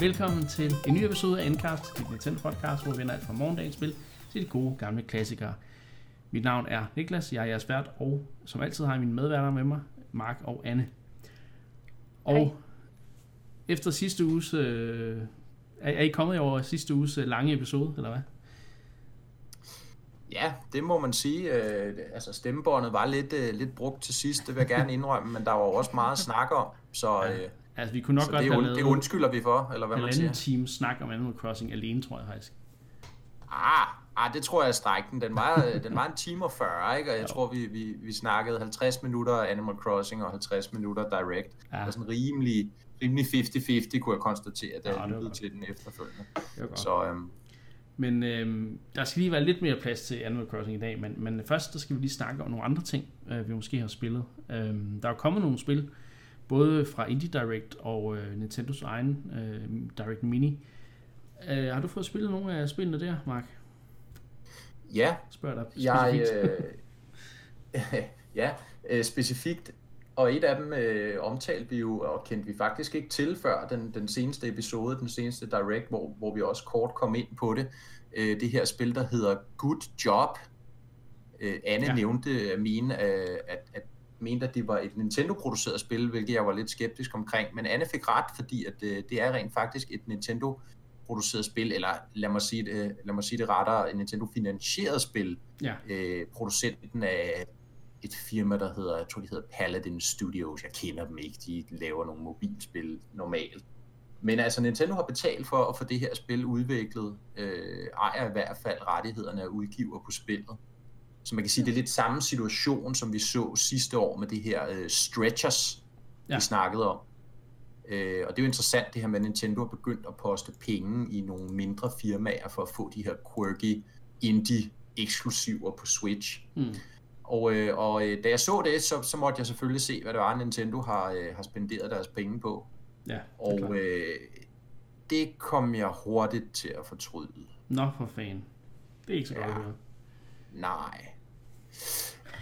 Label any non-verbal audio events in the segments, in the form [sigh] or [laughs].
Velkommen til en ny episode af Endcast, dit Nintendo podcast, hvor vi vender alt fra morgendagens spil til de gode gamle klassikere. Mit navn er Niklas, jeg er jeres vært, og som altid har jeg mine medværter med mig, Mark og Anne. Og Hej. efter sidste uges... Øh, er, er I kommet over sidste uges øh, lange episode, eller hvad? Ja, det må man sige. Øh, altså stemmebåndet var lidt, øh, lidt brugt til sidst, det vil jeg gerne indrømme, men der var jo også meget at snakke om, så, øh, Altså, vi kunne nok så godt det, have lavet det undskylder vi for, eller hvad man siger. time snak om Animal Crossing alene, tror jeg faktisk. Ah, ah, det tror jeg er strækken. Den var, øh, den var en time og 40, ikke? og jeg Jo. tror, vi, vi, vi snakkede 50 minutter Animal Crossing og 50 minutter Direct. Ja. Ja. Og sådan rimelig, rimelig 50-50, kunne jeg konstatere, da Ja, det jeg var lyttede til den efterfølgende. Det var godt. Så øhm, Men øhm, der skal lige være lidt mere plads til Animal Crossing i dag, men, men først der skal vi lige snakke om nogle andre ting, øh, vi måske har spillet. Øhm, der er jo kommet nogle spil, både fra Indie Direct og øh, Nintendos egen øh, Direct Mini. Øh, har du fået spillet nogle af spillene der, Mark? ja, Spørg dig Jeg, specifikt. øh, [laughs] ja, øh, specifikt. Og et af dem øh, omtalte vi jo, og kendte vi faktisk ikke til før den, den seneste episode, den seneste Direct, hvor, hvor vi også kort kom ind på det. Øh, det her spil, der hedder Good Job. Øh, Anne Ja. nævnte at mene, øh, at, at mente, at det var et Nintendo-produceret spil, hvilket jeg var lidt skeptisk omkring. Men Anne fik ret, fordi at, øh, det er rent faktisk et Nintendo produceret spil, eller lad mig sige det, lad mig sige det rettere, et Nintendo-finansieret spil, Ja, øh, producenten af et firma, der hedder, jeg tror de hedder Paladin Studios, jeg kender dem ikke, de laver nogle mobilspil normalt. Men altså Nintendo har betalt for at få det her spil udviklet, øh, ejer i hvert fald rettighederne af udgiver på spillet. Så man kan sige, det er lidt samme situation, som vi så sidste år med det her øh, Stretchers, Ja. vi snakkede om. Øh, og det er jo interessant det her med, at Nintendo har begyndt at poste penge i nogle mindre firmaer for at få de her quirky indie eksklusiver på Switch. mm. Og, øh, og øh, da jeg så det, så, så måtte jeg selvfølgelig se, hvad det var, Nintendo har, øh, har spenderet deres penge på. ja det Og klart. øh, det kom jeg hurtigt til at fortryde. Nå for fan. Det er ikke så godt ja. at høre. Nej.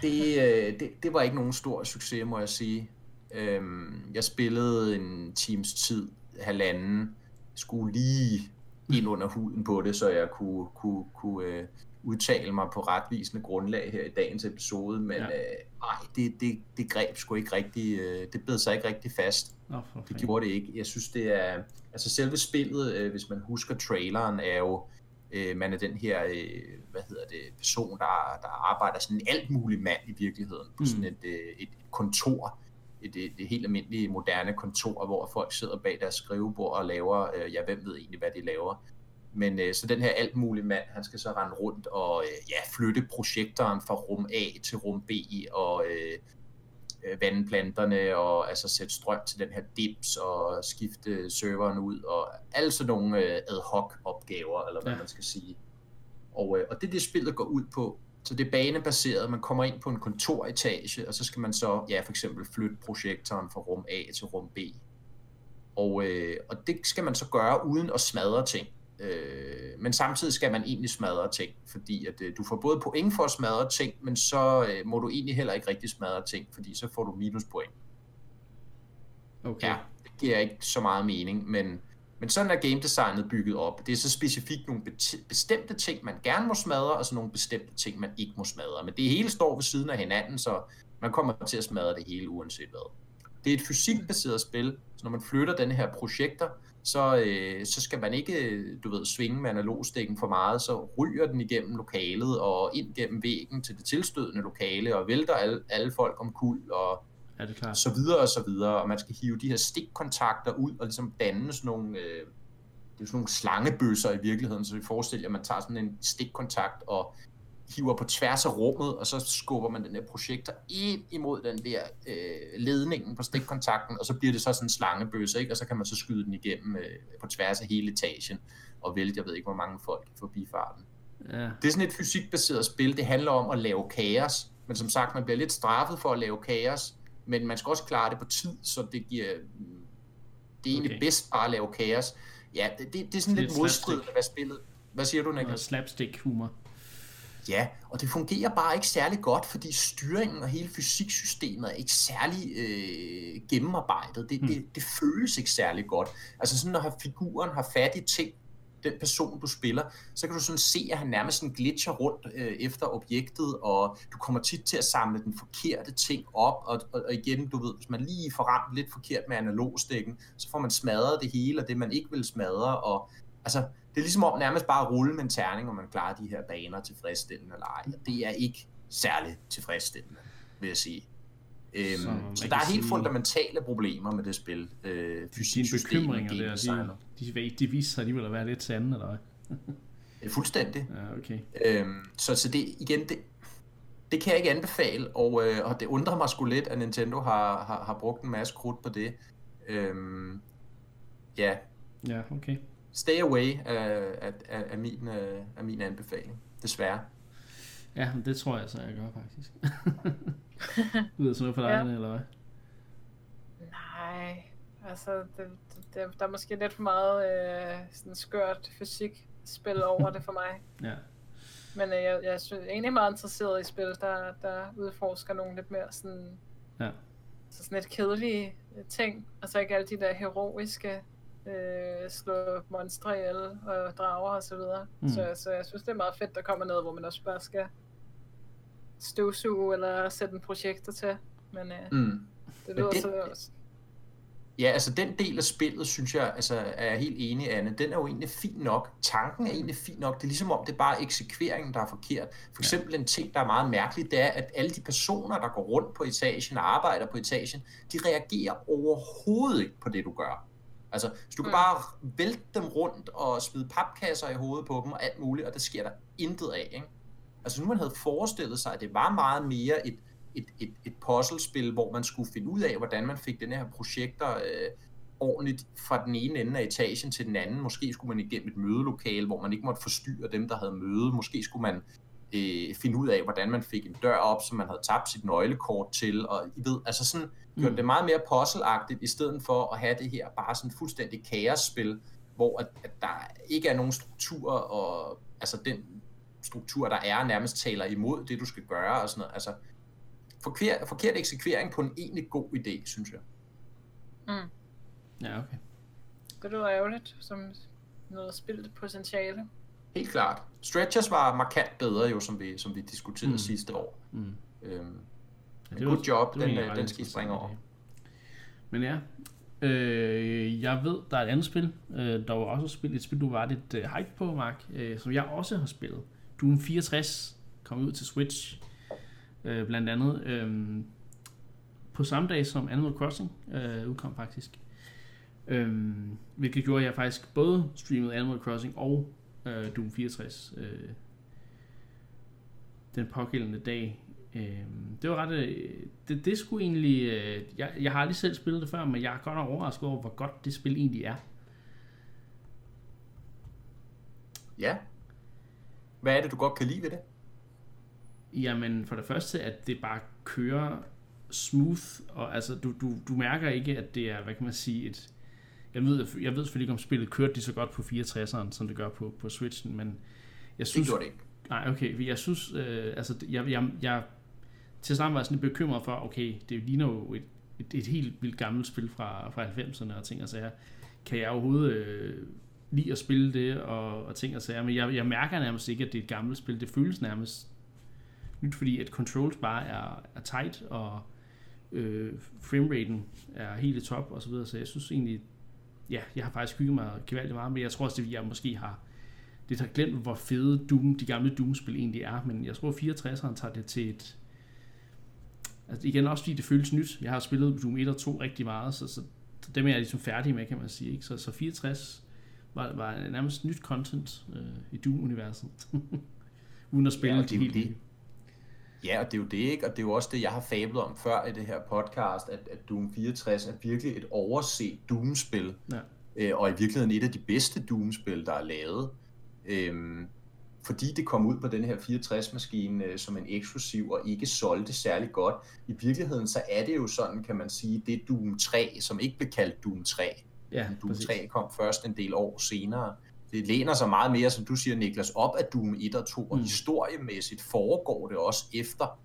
Det, øh, det, det var ikke nogen stor succes, må jeg sige. Øhm, jeg spillede en times tid, halvanden, skulle lige ind under huden på det, så jeg kunne, kunne, kunne øh, udtale mig på retvisende grundlag her i dagens episode, men Ja. øh, ej, det, det, det greb sgu ikke rigtig, øh, det bed sig ikke rigtig fast. For Det gjorde det ikke. Jeg synes, det er... Altså selve spillet, øh, hvis man husker traileren, er jo... Øh, man er den her, øh, hvad hedder det, person, der, der arbejder sådan en alt mulig mand i virkeligheden på Mm. sådan et, øh, et kontor. Et, et, et helt almindeligt moderne kontor, hvor folk sidder bag deres skrivebord og laver, øh, jeg hvem ved egentlig, hvad de laver. Men øh, så den her alt mulig mand, han skal så rende rundt og øh, ja, flytte projektoren fra rum A til rum B og øh, øh, vande planterne og altså sætte strøm til den her dips og skifte serveren ud og alle sådan nogle øh, ad hoc opgaver, eller hvad Ja. ja. man skal sige. Og, øh, og det er det spillet går ud på. Så det er banebaseret, man kommer ind på en kontoretage, og så skal man så ja, for eksempel flytte projektoren fra rum A til rum B. Og, øh, og det skal man så gøre uden at smadre ting. Øh, men samtidig skal man egentlig smadre ting, fordi at øh, du får både point for at smadre ting, men så øh, må du egentlig heller ikke rigtig smadre ting, fordi så får du minuspoint. Okay. Ja, det giver ikke så meget mening, men, men sådan er game designet bygget op. Det er så specifikt nogle bet- bestemte ting, man gerne må smadre, og så nogle bestemte ting, man ikke må smadre. Men det hele står ved siden af hinanden, så man kommer til at smadre det hele uanset hvad. Det er et fysikbaseret spil, så når man flytter den her projekter, så, øh, så skal man ikke, øh, du ved, svinge med analogstikken for meget, så ryger den igennem lokalet og ind gennem væggen til det tilstødende lokale og vælter alle, alle folk om kul og Er det klart? så videre og så videre, og man skal hive de her stikkontakter ud og ligesom danne sådan nogle, øh, det er sådan nogle slangebøsser i virkeligheden, så vi forestiller at man tager sådan en stikkontakt og hiver på tværs af rummet, og så skubber man den her projektor ind imod den der øh, ledningen på stikkontakten, og så bliver det så sådan en slangebøsse, ikke? og så kan man så skyde den igennem øh, på tværs af hele etagen, og vælte, jeg ved ikke, hvor mange folk i forbifarten. Ja. Det er sådan et fysikbaseret spil. Det handler om at lave kaos. Men som sagt, man bliver lidt straffet for at lave kaos. Men man skal også klare det på tid, så det giver... Det er egentlig Okay. bedst bare at lave kaos. Ja, det, det, det er sådan Lidt lidt modstridende, hvad spillet... Hvad siger du, Niklas? slapstick humor. Ja, og det fungerer bare ikke særlig godt, fordi styringen og hele fysiksystemet er ikke særlig øh, gennemarbejdet. Det, mm. det, det føles ikke særlig godt. Altså sådan, når figuren har fat i ting, den person, du spiller, så kan du sådan se, at han nærmest sådan glitcher rundt øh, efter objektet, og du kommer tit til at samle den forkerte ting op, og, og, og igen, du ved, hvis man lige får ramt lidt forkert med analogstikken, så får man smadret det hele, og det man ikke vil smadre, og altså, det er ligesom om nærmest bare at rulle med en terning, og man klarer de her baner tilfredsstillende eller ej. Det er ikke særligt tilfredsstillende, vil jeg sige. Øhm, så, så der er helt sige... fundamentale problemer med det spil. Øh, Dine bekymringer der, de, de, de viser sig alligevel at være lidt sande, eller hvad? Fuldstændig. Ja, okay. Øhm, så, så det, igen, det, det kan jeg ikke anbefale, og, øh, og det undrer mig sgu lidt, at Nintendo har, har, har brugt en masse krudt på det. Øhm, ja. Ja, okay. Stay away af, af, af, af, min, øh, af min anbefaling, desværre. Ja, det tror jeg så, jeg gør faktisk. [laughs] Lyder sådan noget for dig, ja. eller hvad? Nej, altså, det, det, der er måske lidt for meget øh, sådan skørt fysik spil over det for mig. [laughs] ja. Men øh, jeg, jeg er egentlig meget interesseret i spil, der, der udforsker nogle lidt mere sådan, ja. så sådan lidt kedelige ting. Altså ikke alle de der heroiske øh, slå monstre ihjel og drager og så videre. Mm. Så, så jeg synes, det er meget fedt, der kommer noget, hvor man også bare skal støvsuge eller sætte en projekter til. Men øh, mm. det lyder det, så... Ja, altså den del af spillet, synes jeg, altså er jeg helt enig, Anne, den er jo egentlig fin nok. Tanken er egentlig fin nok. Det er ligesom om, det er bare eksekveringen, der er forkert. For eksempel ja. en ting, der er meget mærkelig, det er, at alle de personer, der går rundt på etagen og arbejder på etagen, de reagerer overhovedet ikke på det, du gør. Altså, så du kan mm. bare vælte dem rundt og smide papkasser i hovedet på dem og alt muligt, og der sker der intet af, ikke? Altså nu man havde forestillet sig, at det var meget mere et, et, et, et puzzlespil, hvor man skulle finde ud af, hvordan man fik den her projekter øh, ordentligt fra den ene ende af etagen til den anden. Måske skulle man igennem et mødelokale, hvor man ikke måtte forstyrre dem, der havde møde. Måske skulle man øh, finde ud af, hvordan man fik en dør op, som man havde tabt sit nøglekort til. Og I ved, altså sådan gjorde mm. det meget mere puzzleagtigt, i stedet for at have det her bare sådan fuldstændig kaosspil, hvor at, at der ikke er nogen struktur, og altså den struktur, der er, nærmest taler imod det, du skal gøre og sådan noget. Altså, forkert, forkert eksekvering på en egentlig god idé, synes jeg. Mm. Ja, okay. Det lyder ærgerligt, som noget spildt potentiale. Helt klart. Stretchers var markant bedre, jo, som vi, som vi diskuterede mm. sidste år. Mm. Øhm, ja, det good job, det den, øh, den skal I springe over. Men ja, øh, jeg ved, der er et andet spil, øh, der var også et spil, et spil, du var lidt øh, hype på, Mark, øh, som jeg også har spillet. Doom 64 kom ud til Switch, øh, blandt andet. Øh, på samme dag som Animal Crossing øh, udkom faktisk. Øh, hvilket gjorde, at jeg faktisk både streamede Animal Crossing og øh, Doom 64 øh, den pågældende dag. Øh, det var ret... Øh, det, det skulle egentlig... Øh, jeg, jeg har aldrig selv spillet det før, men jeg er godt overrasket over, hvor godt det spil egentlig er. Ja. Hvad er det, du godt kan lide ved det? Jamen, for det første, at det bare kører smooth, og altså, du, du, du mærker ikke, at det er, hvad kan man sige, et... Jeg ved, jeg ved selvfølgelig ikke, om spillet kørte lige så godt på 64'eren, som det gør på, på Switchen, men jeg synes... Det gjorde det ikke. Nej, okay, jeg synes, øh, altså, jeg, jeg, jeg til sammen var sådan lidt bekymret for, okay, det ligner jo et, et, et helt vildt gammelt spil fra, fra 90'erne og ting og sager. Kan jeg overhovedet øh, lide at spille det og, og ting og sager, men jeg, jeg mærker nærmest ikke, at det er et gammelt spil. Det føles nærmest nyt, fordi at controls bare er, er tight, og øh, frameraten er helt i top og så videre, så jeg synes egentlig, ja, jeg har faktisk hygget mig gevaldigt meget, men jeg tror også, at jeg måske har lidt har glemt, hvor fede Doom, de gamle Doom-spil egentlig er, men jeg tror, 64'eren tager det til et, altså igen også fordi det føles nyt. Jeg har spillet Doom 1 og 2 rigtig meget, så, så, dem er jeg ligesom færdig med, kan man sige. Ikke? Så, så 64 var, var nærmest nyt content øh, i Doom-universet. [laughs] Uden at spille ja, det, helt det. Ja, og det er jo det, ikke? Og det er jo også det, jeg har fablet om før i det her podcast, at, at Doom 64 er virkelig et overset Doom-spil. Ja. Øh, og i virkeligheden et af de bedste Doom-spil, der er lavet. Øhm, fordi det kom ud på den her 64-maskine øh, som en eksklusiv og ikke solgte særlig godt. I virkeligheden så er det jo sådan, kan man sige, det er Doom 3, som ikke blev kaldt Doom 3. Ja, Doom præcis. 3 kom først en del år senere. Det læner sig meget mere, som du siger, Niklas, op af Doom 1 og 2, og Mm. historiemæssigt foregår det også efter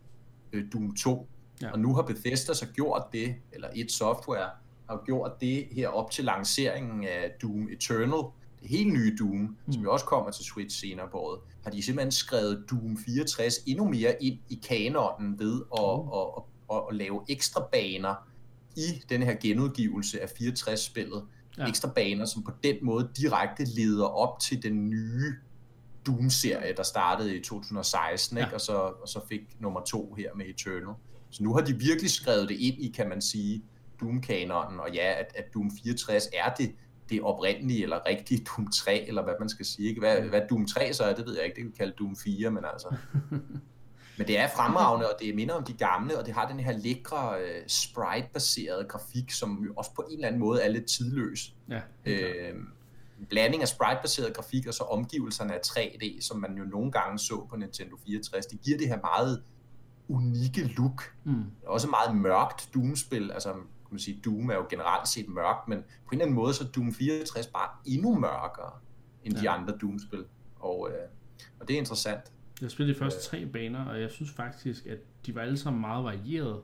øh, Doom 2. Ja. Og nu har Bethesda så gjort det, eller et software har gjort det her op til lanceringen af Doom Eternal, det helt nye Doom, mm. som jo også kommer til Switch senere på året, har de simpelthen skrevet Doom 64 endnu mere ind i kanonen ved at, Mm. at, at, at, at lave ekstra baner i den her genudgivelse af 64-spillet. Ja. Ekstra baner, som på den måde direkte leder op til den nye Doom-serie, der startede i 2016, Ja. ikke? Og, så, og så fik nummer to her med Eternal. Så nu har de virkelig skrevet det ind i, kan man sige, Doom-kanonen, og ja, at, at Doom 64 er det, det oprindelige eller rigtige Doom 3, eller hvad man skal sige. Ikke? Hvad, hvad Doom 3 så er, det ved jeg ikke, det kan vi kalde Doom 4, men altså... [laughs] Men det er fremragende, og det minder om de gamle, og det har den her lækre uh, sprite-baserede grafik, som også på en eller anden måde er lidt tidløs. Ja. Øh, blanding af sprite-baseret grafik og så omgivelserne af 3D, som man jo nogle gange så på Nintendo 64. Det giver det her meget unikke look. Mm. Også meget mørkt Doom-spil. Altså, kan man sige, Doom er jo generelt set mørkt, men på en eller anden måde så er Doom 64 bare endnu mørkere end ja. de andre Doom-spil. Og, øh, og det er interessant. Jeg spillede de første tre baner, og jeg synes faktisk, at de var alle sammen meget varierede.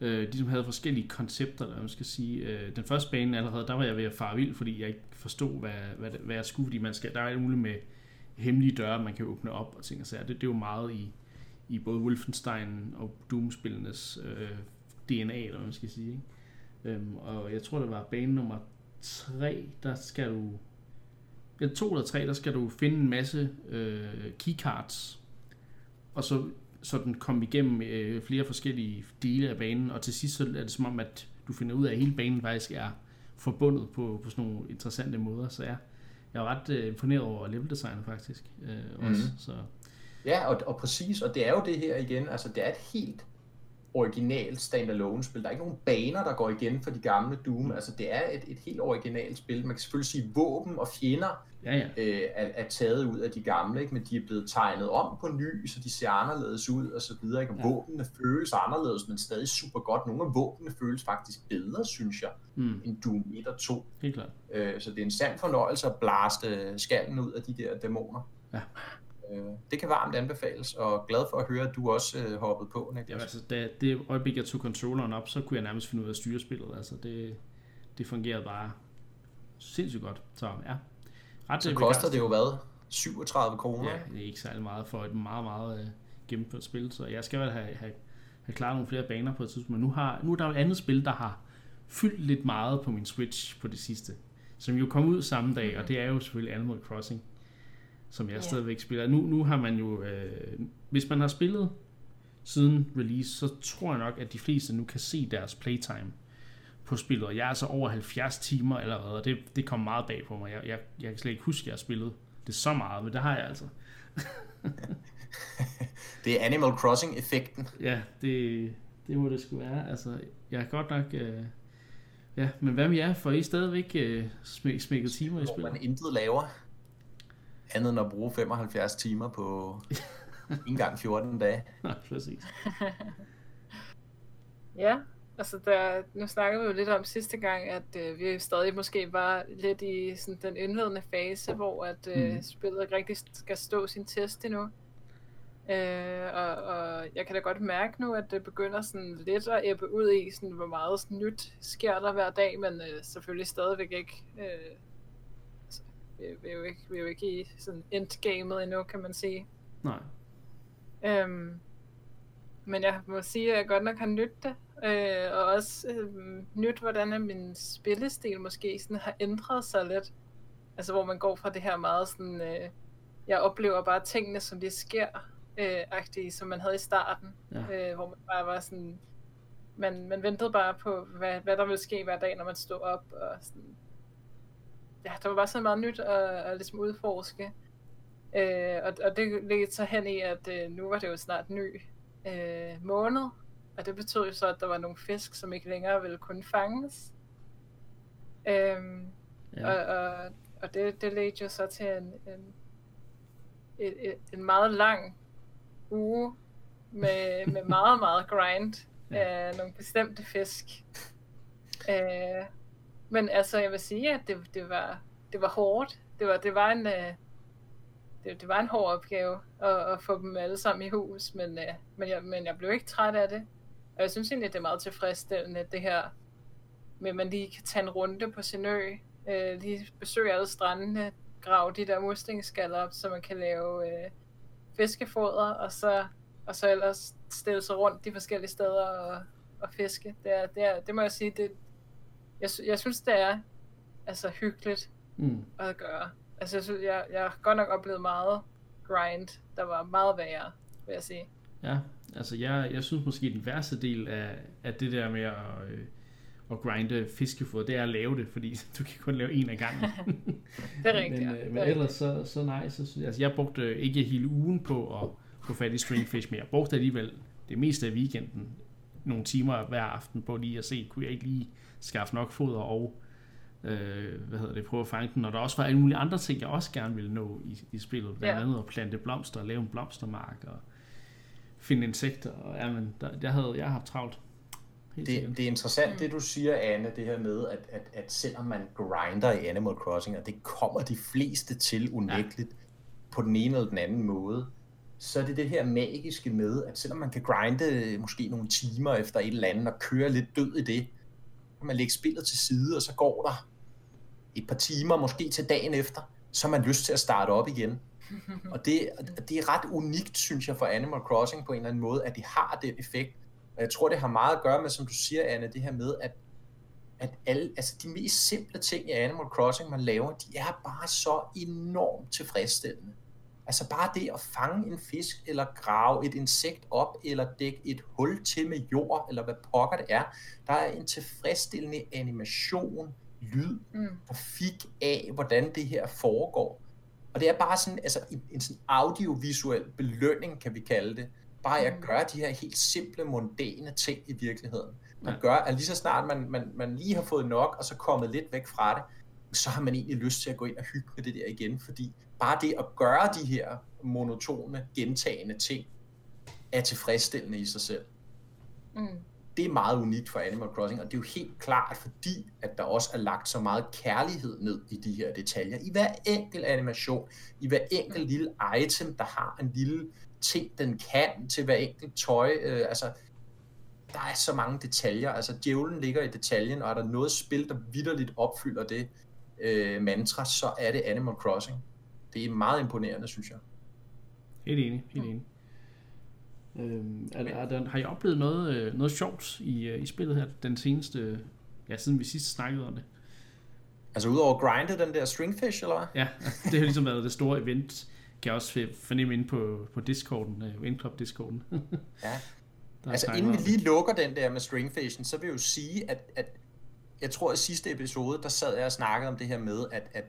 Øh, de som havde forskellige koncepter, eller man skal sige. Øh, den første bane allerede, der var jeg ved at fare vild, fordi jeg ikke forstod, hvad, hvad, hvad jeg skulle, fordi man skal, der er alt muligt med hemmelige døre, man kan åbne op og ting og sager. Det, det er jo meget i, i både Wolfenstein og Doom-spillenes øh, DNA, eller man skal sige. Ikke? Øhm, og jeg tror, det var bane nummer 3, der skal du... Ja, to eller tre, der skal du finde en masse øh, keycards, og så sådan komme igennem øh, flere forskellige dele af banen, og til sidst så er det som om, at du finder ud af, at hele banen faktisk er forbundet på, på sådan nogle interessante måder, så ja, jeg er ret øh, imponeret over leveldesignet faktisk øh, også, Mhm. så. Ja, og, og præcis, og det er jo det her igen, altså det er et helt originalt standalone spil. Der er ikke nogen baner, der går igen for de gamle Doom. Altså det er et, et helt originalt spil. Man kan selvfølgelig sige, våben og fjender ja ja, øh, er, er taget ud af de gamle, ikke? men de er blevet tegnet om på ny, så de ser anderledes ud og så videre. Ikke? Og Ja. våbnene føles anderledes, men stadig super godt. Nogle af våbnene føles faktisk bedre, synes jeg, mm, end Doom 1 og 2. helt klart. Øh, så det er en sand fornøjelse at blaste skallen ud af de der dæmoner. Ja. Øh, det kan varmt anbefales, og glad for at høre, at du også øh, hoppede på, Niklas. Jamen, altså, da det øjeblik, jeg tog controlleren op, så kunne jeg nærmest finde ud af at styre spillet. Altså, det, det fungerede bare sindssygt godt. Så ja, ret så koster det jo hvad? 37 kroner? Ja, det er ikke særlig meget for et meget, meget øh, gennemført spil, så jeg skal vel have, have, have klaret nogle flere baner på et tidspunkt. Men nu, har, nu er der jo et andet spil, der har fyldt lidt meget på min Switch på det sidste, som jo kom ud samme dag, og det er jo selvfølgelig Animal Crossing, som jeg Ja. stadigvæk spiller. Nu, nu har man jo, øh, hvis man har spillet siden release, så tror jeg nok, at de fleste nu kan se deres playtime på spillet, og jeg er altså over 70 timer allerede, og det, det kom meget bag på mig. Jeg, jeg, jeg kan slet ikke huske, at jeg har spillet det så meget, men det har jeg altså. [laughs] Det er Animal Crossing-effekten. Ja, det, det må det skulle være. Altså, jeg er godt nok... Øh, ja, men hvad med jer? Får I stadigvæk øh, smæk, smækket timer i Hvor spillet? man intet laver, andet end at bruge 75 timer på ikke engang 14 dage. Nej, præcis. [laughs] Ja, altså der, nu snakker vi jo lidt om sidste gang, at øh, vi stadig måske var lidt i sådan den indledende fase, hvor at øh, Mhm. spillet ikke rigtig skal stå sin test endnu. Øh, og, og jeg kan da godt mærke nu, at det begynder sådan lidt at ebbe ud i, sådan, hvor meget sådan nyt sker der hver dag, men øh, selvfølgelig stadigvæk ikke. Øh, vi, vi, er jo ikke, vi er jo ikke i sådan endgamet endnu, kan man sige. Nej. Øhm, men jeg må sige, at jeg godt nok har nydt det. Øh, og også øh, nyt, hvordan min spillestil måske sådan har ændret sig lidt. Altså hvor man går fra det her meget sådan, øh, jeg oplever bare tingene, som de sker, øh, agtige, som man havde i starten. Ja. Øh, hvor man bare var sådan, man, man ventede bare på, hvad, hvad der ville ske hver dag, når man stod op. Og sådan, ja, der var bare så meget nyt at, at ligesom udforske. Øh, og, og det ledte så hen i, at øh, nu var det jo snart ny øh, måned, og det betød jo så, at der var nogle fisk, som ikke længere ville kunne fanges. Øhm, Ja. og, og, og det, det ledte jo så til en, en, et, en meget lang uge med, med meget, meget grind [laughs] Ja. af nogle bestemte fisk. Øh, men altså, jeg vil sige, at det, det, var, det var hårdt. det var, det var en, øh, det, det var en hård opgave at, at få dem alle sammen i hus, men, øh, men, jeg, men jeg blev ikke træt af det. Og jeg synes egentlig, det er meget tilfredsstillende, det her med, at man lige kan tage en runde på sin ø, øh, lige besøge alle strandene, grave de der muslingeskaller op, så man kan lave øh, fiskefoder, og så, og så ellers stille sig rundt de forskellige steder og, og fiske. Det, er, det, er, det må jeg sige, det, jeg, jeg synes, det er altså hyggeligt mm. at gøre. Altså, jeg, synes, jeg, jeg har godt nok oplevet meget grind, der var meget værre, vil jeg sige. Ja, altså jeg, jeg synes måske den værste del af, af det der med at, øh, at grinde fiskefoder, det er at lave det, fordi [laughs] du kan kun lave en af gangen. [laughs] det er rigtigt, Men, ja. øh, men ellers så, så nej, så synes jeg, altså jeg brugte ikke hele ugen på at få fat i stringfish, men jeg brugte alligevel det meste af weekenden nogle timer hver aften på lige at se, kunne jeg ikke lige skaffe nok foder og øh, hvad hedder det, prøve at fange den, og der også var alle mulige andre ting, jeg også gerne ville nå i, i spillet, blandt Ja. andet at plante blomster, lave en blomstermark og finde insekter, og ja, men der, jeg havde, jeg har haft travlt. Helt Det, sikkert. det er interessant, det du siger, Anne, det her med, at, at, at selvom man grinder i Animal Crossing, og det kommer de fleste til unægteligt ja. på den ene eller den anden måde, så er det det her magiske med, at selvom man kan grinde måske nogle timer efter et eller andet, og køre lidt død i det, kan man lægge spillet til side, og så går der et par timer, måske til dagen efter, så har man lyst til at starte op igen. [laughs] Og det, det er ret unikt, synes jeg, for Animal Crossing på en eller anden måde, at det har den effekt. Og jeg tror, det har meget at gøre med, som du siger, Anne, det her med, at, at alle, altså de mest simple ting i Animal Crossing, man laver, de er bare så enormt tilfredsstillende. Altså bare det at fange en fisk, eller grave et insekt op, eller dække et hul til med jord, eller hvad pokker det er. Der er en tilfredsstillende animation, lyd, Mm. grafik af, hvordan det her foregår. Og det er bare sådan, altså en, en sådan audiovisuel belønning, kan vi kalde det. Bare at Mm. gøre de her helt simple, mondæne ting i virkeligheden. Man gør, at lige så snart man, man, man lige har fået nok, og så kommet lidt væk fra det, så har man egentlig lyst til at gå ind og hygge med det der igen, fordi bare det at gøre de her monotone, gentagende ting, er tilfredsstillende i sig selv Mm. det er meget unikt for Animal Crossing, og det er jo helt klart, fordi at der også er lagt så meget kærlighed ned i de her detaljer. I hver enkelt animation, i hver enkelt lille item, der har en lille ting, den kan til hver enkelt tøj. Øh, altså, der er så mange detaljer. Altså, djævlen ligger i detaljen, og er der noget spil, der vidderligt opfylder det øh, mantra, så er det Animal Crossing. Det er meget imponerende, synes jeg. Helt enig, helt enig. Øhm, er, er der, har I oplevet noget, øh, noget sjovt i, øh, i spillet her, den seneste, ja, siden vi sidst snakkede om det? Altså, udover at grinde den der stringfish, eller hvad? Ja, det har ligesom været det store event, kan jeg også fornemme inde på, på Discorden, uh, Windclub Discorden. [laughs] Ja. Der Altså inden vi lige lukker den der med stringfishen, så vil jeg jo sige, at, at jeg tror, at i sidste episode, der sad jeg og snakkede om det her med, at, at,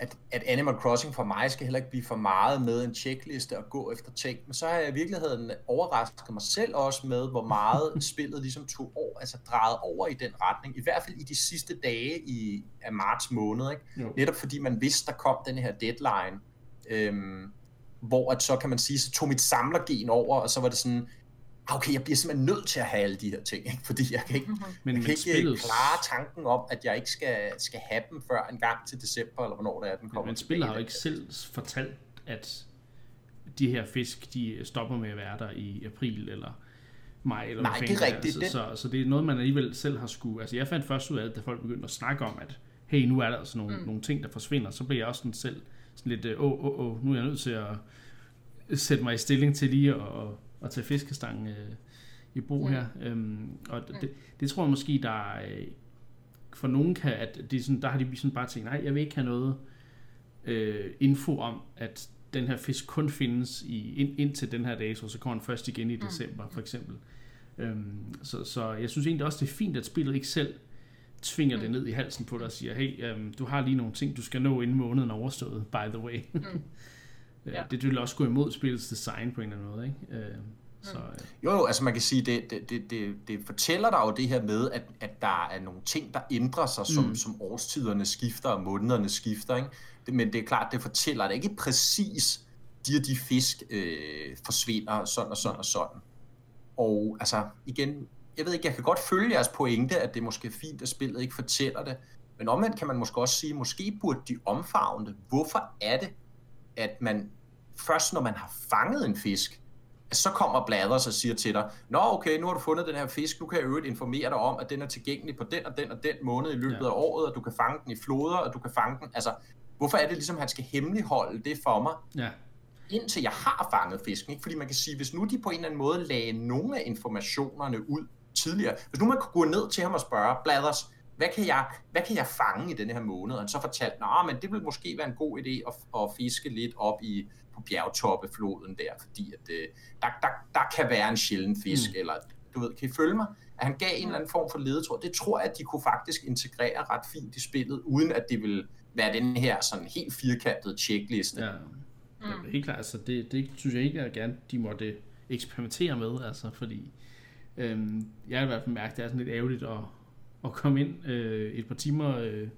at, at Animal Crossing for mig skal heller ikke blive for meget med en checkliste og gå efter ting. Men så har jeg i virkeligheden overrasket mig selv også med, hvor meget [laughs] spillet ligesom tog over, altså drejet over i den retning. I hvert fald i de sidste dage i, af marts måned. Ikke? Jo. Netop fordi man vidste, der kom den her deadline. Øhm, hvor at så kan man sige, så tog mit samlergen over, og så var det sådan, "Ah, okay, jeg bliver simpelthen nødt til at have alle de her ting, ikke? fordi jeg kan ikke, Men, jeg men kan ikke spillet, klare tanken om, at jeg ikke skal, skal have dem før en gang til december, eller hvornår det er, den kommer. men spillet har jo ikke selv fortalt, at de her fisk, de stopper med at være der i april eller maj. Eller Nej, hvad det er rigtigt. Så, Den- så, så, det er noget, man alligevel selv har skulle... Altså jeg fandt først ud af, det, da folk begyndte at snakke om, at hey, nu er der altså nogle, mm. nogle ting, der forsvinder. Så blev jeg også sådan selv sådan lidt, åh, åh, åh, nu er jeg nødt til at sætte mig i stilling til lige at, at, tage fiskestangen øh, i brug Mm. her. Øhm, og det, det tror jeg måske, der er, øh, for nogen kan, at det er sådan, der har de sådan bare tænkt, nej, jeg vil ikke have noget øh, info om, at den her fisk kun findes i, ind, indtil den her dato, så kommer den først igen i december, for eksempel. Øhm, så, så jeg synes egentlig også, det er fint, at spillet ikke selv tvinger mm. det ned i halsen på dig og siger, hey, øhm, du har lige nogle ting, du skal nå inden måneden er overstået, by the way. Mm. [laughs] Ja. Det vil også gå imod spillets design på en eller anden måde, ikke? Øh, så, øh, Jo, jo, altså man kan sige, det, det, det, det, det fortæller dig jo det her med, at, at der er nogle ting, der ændrer sig, som, Mm. mm. som årstiderne skifter og månederne skifter. Ikke? Det, men det er klart, det fortæller dig ikke præcis, de og de fisk øh, forsvinder sådan og sådan og sådan. Og altså, igen, jeg ved ikke, jeg kan godt følge jeres pointe, at det måske er fint, at spillet ikke fortæller det, Men omvendt kan man måske også sige, måske burde de omfavne det. Hvorfor er det, at man først når man har fanget en fisk, så kommer Blathers og siger til dig, Nå okay, nu har du fundet den her fisk, nu kan jeg øvrigt informere dig om, at den er tilgængelig på den og den og den måned i løbet ja. af året, og du kan fange den i floder, og du kan fange den. Altså, hvorfor er det ligesom, at han skal hemmeligholde det for mig? Ja indtil jeg har fanget fisken. Ikke? Fordi man kan sige, hvis nu de på en eller anden måde lagde nogle af informationerne ud tidligere, hvis nu man kunne gå ned til ham og spørge, Blathers, hvad kan jeg, hvad kan jeg fange i denne her måned? Og han så fortalte, at men det vil måske være en god idé at, at fiske lidt op i på bjergtoppefloden der, fordi at, øh, der, der, der kan være en sjælden fisk, mm. eller du ved, kan I følge mig? At han gav en eller anden form for ledetråd. Det tror jeg, at de kunne faktisk integrere ret fint i spillet, uden at det vil være den her sådan helt firkantede checkliste. Ja. Mm. Helt klart, altså det, det synes jeg ikke, at gerne de måtte eksperimentere med, altså fordi øhm, jeg har i hvert fald mærket, at det er sådan lidt ærgerligt at, at komme ind øh, et par timer øh,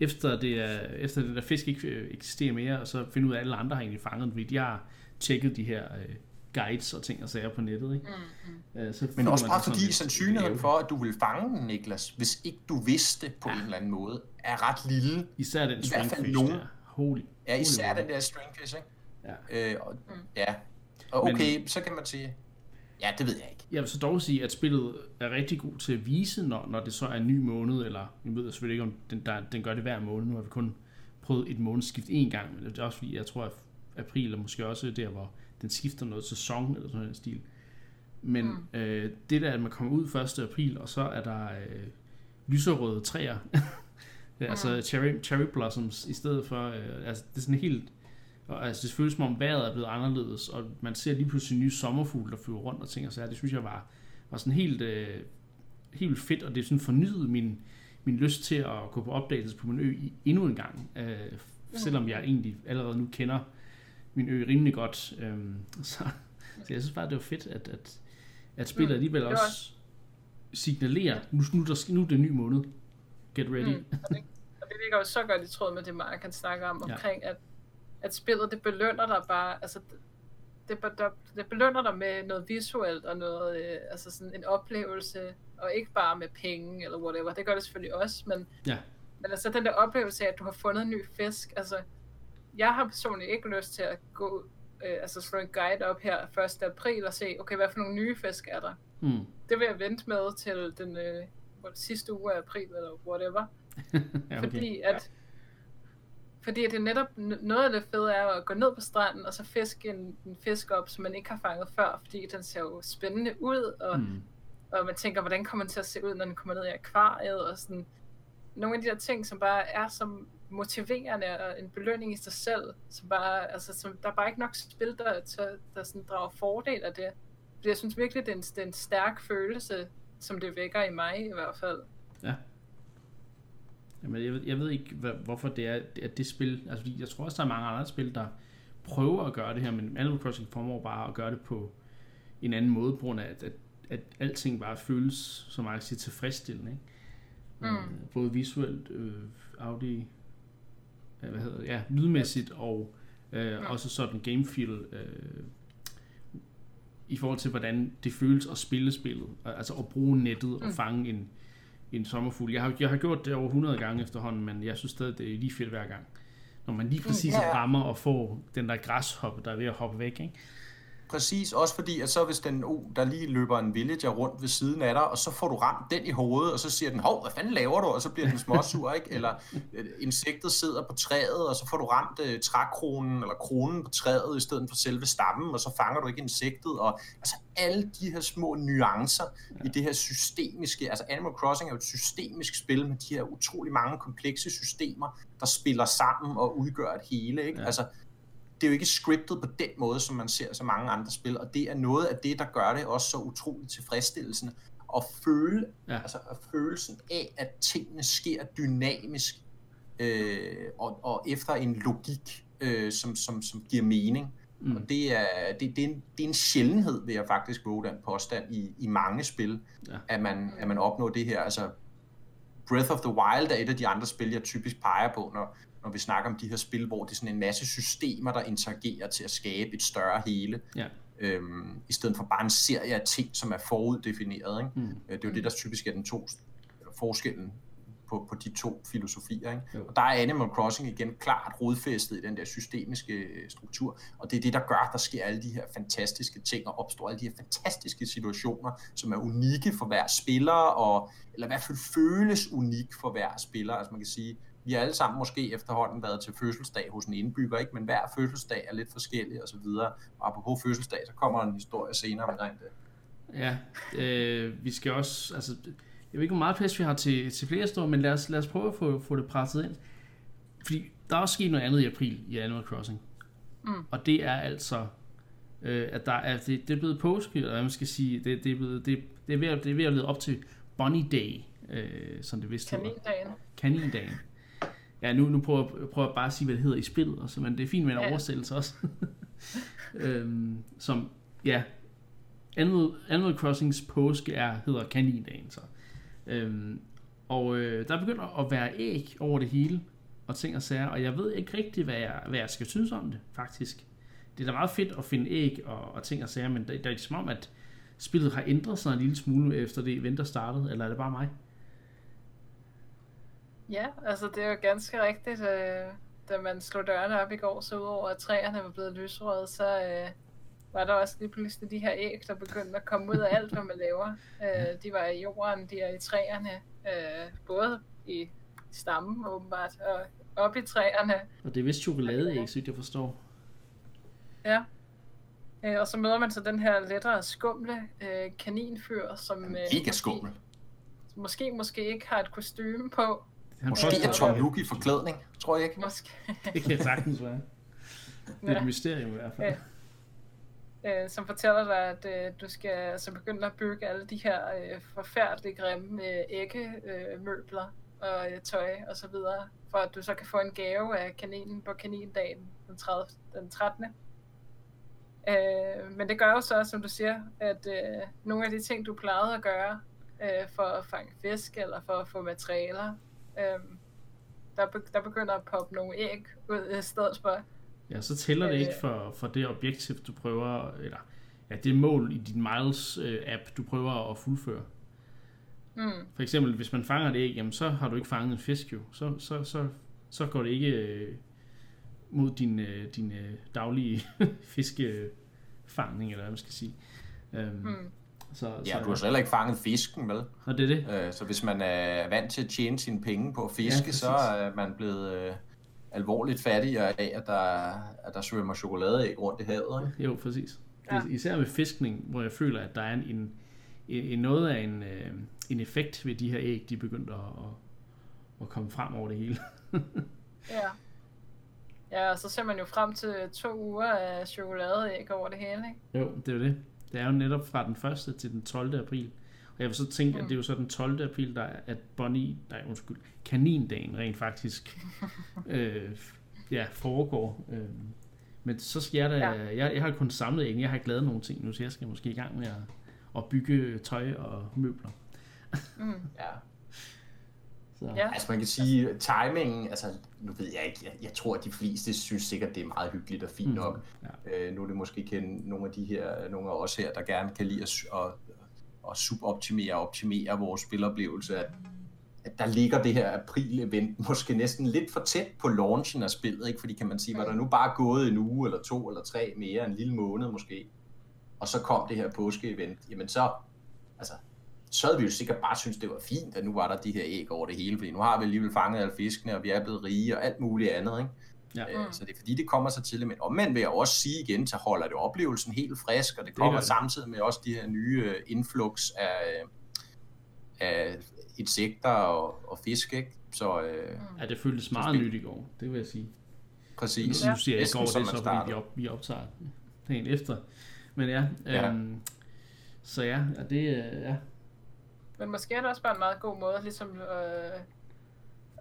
efter, det er, efter det der fisk ikke øh, eksisterer mere, og så finde ud af, at alle andre har egentlig fanget den, fordi de har tjekket de her øh, guides og ting og sager på nettet. Ikke? Mm, mm. Øh, så Men også bare fordi sandsynligheden for, at du vil fange den, Niklas, hvis ikke du vidste på ja. en eller anden måde, er ret lille. Især den stringfish nogen... der. Holy, ja, især holy den der stringfish, ikke? Ja. Øh, og, mm. ja. Og okay, Men, så kan man sige, ja, det ved jeg ikke. Jeg vil så dog sige, at spillet er rigtig god til at vise, når, når det så er en ny måned, eller jeg ved selvfølgelig ikke, om den, der, den gør det hver måned. Nu har vi kun prøvet et månedsskift én gang, men det er også fordi, jeg tror, at april er måske også der, hvor den skifter noget sæson, eller sådan en stil. Men mm. øh, det der, at man kommer ud 1. april, og så er der øh, lyserøde træer, [laughs] altså mm. cherry, cherry blossoms, i stedet for, øh, altså det er sådan helt og altså, det føles som om vejret er blevet anderledes, og man ser lige pludselig nye sommerfugle, der flyver rundt og ting og så Det synes jeg var, var sådan helt, øh, helt fedt, og det sådan fornyet min, min lyst til at gå på opdagelse på min ø endnu en gang. Øh, selvom jeg egentlig allerede nu kender min ø rimelig godt. Øh, så, så jeg synes bare, det var fedt, at, at, at spillet mm. alligevel også signalerer, nu, nu, der, nu er det en ny måned. Get ready. Mm. Og det, ligger jo så godt i tråd med det, Mark kan snakke om, omkring, ja. at at spillet det belønner dig bare, altså det, det, det belønner dig med noget visuelt og noget, øh, altså sådan en oplevelse, og ikke bare med penge eller whatever. Det gør det selvfølgelig også, men, ja. men altså den der oplevelse af, at du har fundet en ny fisk, altså jeg har personligt ikke lyst til at gå, øh, altså slå en guide op her 1. april og se, okay, hvad for nogle nye fisk er der? Mm. Det vil jeg vente med til den øh, sidste uge af april eller whatever. [laughs] ja, okay. Fordi at fordi det er netop noget af det fede er at gå ned på stranden og så fiske en, en fisk op, som man ikke har fanget før, fordi den ser jo spændende ud, og, mm. og man tænker, hvordan kommer den til at se ud, når den kommer ned i akvariet, og sådan nogle af de der ting, som bare er som motiverende og en belønning i sig selv, som bare, altså, som, der er bare ikke nok spil, der, der, der sådan drager fordel af det. Fordi jeg synes virkelig, det er en, det er en stærk følelse, som det vækker i mig i hvert fald. Ja. Jamen, jeg, ved, jeg ved ikke, hvad, hvorfor det er, at det spil... Altså, fordi jeg tror også, der er mange andre spil, der prøver at gøre det her, men Animal Crossing formår bare at gøre det på en anden måde, på grund af, at, at, at alting bare føles, som jeg siger, tilfredsstillende. Ikke? Mm. Øh, både visuelt, øh, Audi, øh, hvad hedder det, ja, lydmæssigt og øh, mm. også sådan game feel øh, i forhold til, hvordan det føles at spille spillet. Altså at bruge nettet og mm. fange en, en sommerfugl. Jeg har, jeg har gjort det over 100 gange efterhånden, men jeg synes stadig, det er lige fedt hver gang. Når man lige præcis ja. rammer og får den der græshoppe, der er ved at hoppe væk, ikke? Præcis, også fordi, at så hvis den, oh, der lige løber en villager rundt ved siden af dig, og så får du ramt den i hovedet, og så siger den, hov, hvad fanden laver du? Og så bliver den småsur, [laughs] ikke? Eller øh, insektet sidder på træet, og så får du ramt uh, trækronen, eller kronen på træet, i stedet for selve stammen, og så fanger du ikke insektet, og altså alle de her små nuancer ja. i det her systemiske, altså Animal Crossing er jo et systemisk spil med de her utrolig mange komplekse systemer, der spiller sammen og udgør et hele, ikke? Ja. Altså, det er jo ikke scriptet på den måde, som man ser så mange andre spil, og det er noget af det, der gør det også så utroligt tilfredsstillende. At føle, ja. altså at følelsen af, at tingene sker dynamisk, øh, og, og efter en logik, øh, som, som, som giver mening. Mm. Og det er, det, det, er en, det er en sjældenhed, vil jeg faktisk våge den påstand, i, i mange spil, ja. at, man, at man opnår det her. Altså, Breath of the Wild er et af de andre spil, jeg typisk peger på, når, når vi snakker om de her spil, hvor det er sådan en masse systemer, der interagerer til at skabe et større hele. Ja. Øhm, I stedet for bare en serie af ting, som er foruddefineret. Ikke? Mm. Øh, det er jo det, der typisk er den to forskellen på, på de to filosofier. Ikke? Og der er Animal Crossing igen klart rodfæstet i den der systemiske øh, struktur, og det er det, der gør, at der sker alle de her fantastiske ting, og opstår alle de her fantastiske situationer, som er unikke for hver spiller, og, eller i hvert fald føles unik for hver spiller. Altså man kan sige, vi har alle sammen måske efterhånden været til fødselsdag hos en indbygger, ikke? men hver fødselsdag er lidt forskellig osv. Og, og apropos fødselsdag, så kommer en historie senere omkring det. Ja, øh, vi skal også, altså, jeg ved ikke, hvor meget plads vi har til, til flere store, men lad os, lad os prøve at få, få det presset ind. Fordi der er også sket noget andet i april i Animal Crossing. Mm. Og det er altså, øh, at der er, det, det er blevet påske, eller hvad man skal sige, det, det, er, blevet, det, det, er, ved, at, det er ved at lede op til Bunny Day, øh, som det vist hedder. Kanindagen. Kanindagen. Ja, nu, nu prøver, prøver jeg bare at sige, hvad det hedder i spillet, også, men det er fint med en ja. oversættelse også. [laughs] øhm, som, ja, Animal, Animal Crossings påske er, hedder kanindagen, så. Øhm, og øh, der begynder at være æg over det hele, og ting og sager, og jeg ved ikke rigtig, hvad jeg, hvad jeg skal synes om det, faktisk. Det er da meget fedt at finde æg og, og ting og sager, men det, det er som om, at spillet har ændret sig en lille smule efter det event, der startede, eller er det bare mig? Ja, altså det er jo ganske rigtigt. Øh, da man slog dørene op i går, så udover at træerne var blevet lysrøde, så øh, var der også lige pludselig de her æg, der begyndte at komme ud af alt, hvad man laver. Øh, de var i jorden, de er i træerne, øh, både i stammen åbenbart, og op i træerne. Og det er vist chokoladeæg, så jeg forstår. Ja. Øh, og så møder man så den her lettere skumle øh, kaninfyr, som... Øh, Mega skummel. Måske, måske ikke har et kostume på, Måske er Tom Nook i forklædning, tror jeg ikke. Måske. [laughs] det kan sagtens være. [laughs] Det er et mysterium i hvert fald. Ja. Øh, som fortæller dig, at øh, du skal altså begynde at bygge alle de her øh, forfærdelige grimme øh, æggemøbler øh, og øh, tøj og så videre, for at du så kan få en gave af kaninen på kanindagen den, 30, den 13. Øh, men det gør jo så, som du siger, at øh, nogle af de ting, du plejede at gøre øh, for at fange fisk eller for at få materialer, Øhm, der, be, der begynder at poppe nogle æg ud i stedet for. Ja, så tæller det ikke øh. for, for det objektiv, du prøver, eller ja, det mål i din Miles-app, øh, du prøver at fuldføre. Mm. For eksempel, hvis man fanger et æg, jamen, så har du ikke fanget en fisk jo. Så, så, så, så går det ikke øh, mod din, øh, din øh, daglige [laughs] fiskefangning, eller hvad man skal sige. Øhm, mm. Så, ja, så, du har så heller ikke fanget fisken, vel? Og det er det. Øh, så hvis man er vant til at tjene sine penge på at fiske, ja, så er man blevet øh, alvorligt fattigere af, at der, at der svømmer chokoladeæg rundt i havet. Ikke? Jo, præcis. Ja. Især med fiskning, hvor jeg føler, at der er en, en, en noget af en, øh, en effekt ved de her æg, de begyndte at, at, at komme frem over det hele. [laughs] ja. Ja, og så ser man jo frem til to uger af chokoladeæg over det hele, ikke? Jo, det er det. Det er jo netop fra den 1. til den 12. april. Og jeg vil så tænke, mm. at det er jo så den 12. april, der er, at Bonnie, nej undskyld, kanindagen rent faktisk [laughs] øh, ja, foregår. Øh, men så skal jeg da, ja. jeg, jeg har kun samlet ikke, jeg har ikke lavet nogen ting nu, så jeg skal måske i gang med at, at bygge tøj og møbler. mm. [laughs] Ja. Så. Ja. Altså man kan sige, timingen, altså nu ved jeg ikke, jeg, jeg tror at de fleste synes sikkert, det er meget hyggeligt og fint mm. nok. Ja. Øh, nu er det måske kende nogle af de her, nogle af os her, der gerne kan lide at, at, at suboptimere og optimere vores spiloplevelse, at, at der ligger det her april-event måske næsten lidt for tæt på launchen af spillet, ikke? fordi kan man sige, var der nu bare gået en uge eller to eller tre mere, en lille måned måske, og så kom det her påske-event, jamen så, altså så havde vi jo sikkert bare synes det var fint, at nu var der de her æg over det hele, fordi nu har vi alligevel fanget alle fiskene, og vi er blevet rige og alt muligt andet, ikke? Ja. Øh, så det er fordi, det kommer så til, men omvendt vil jeg også sige igen, til holder det oplevelsen helt frisk, og det kommer det samtidig med også de her nye øh, influx af, af insekter og, og fisk, ikke? Så, øh, ja, det føltes meget nyt i går, det vil jeg sige. Præcis. Nu siger jeg i går, det er så, fordi vi, op, vi optager dagen efter. Men ja, ja. Øhm, så ja, og det, ja, men måske er det også bare en meget god måde ligesom øh,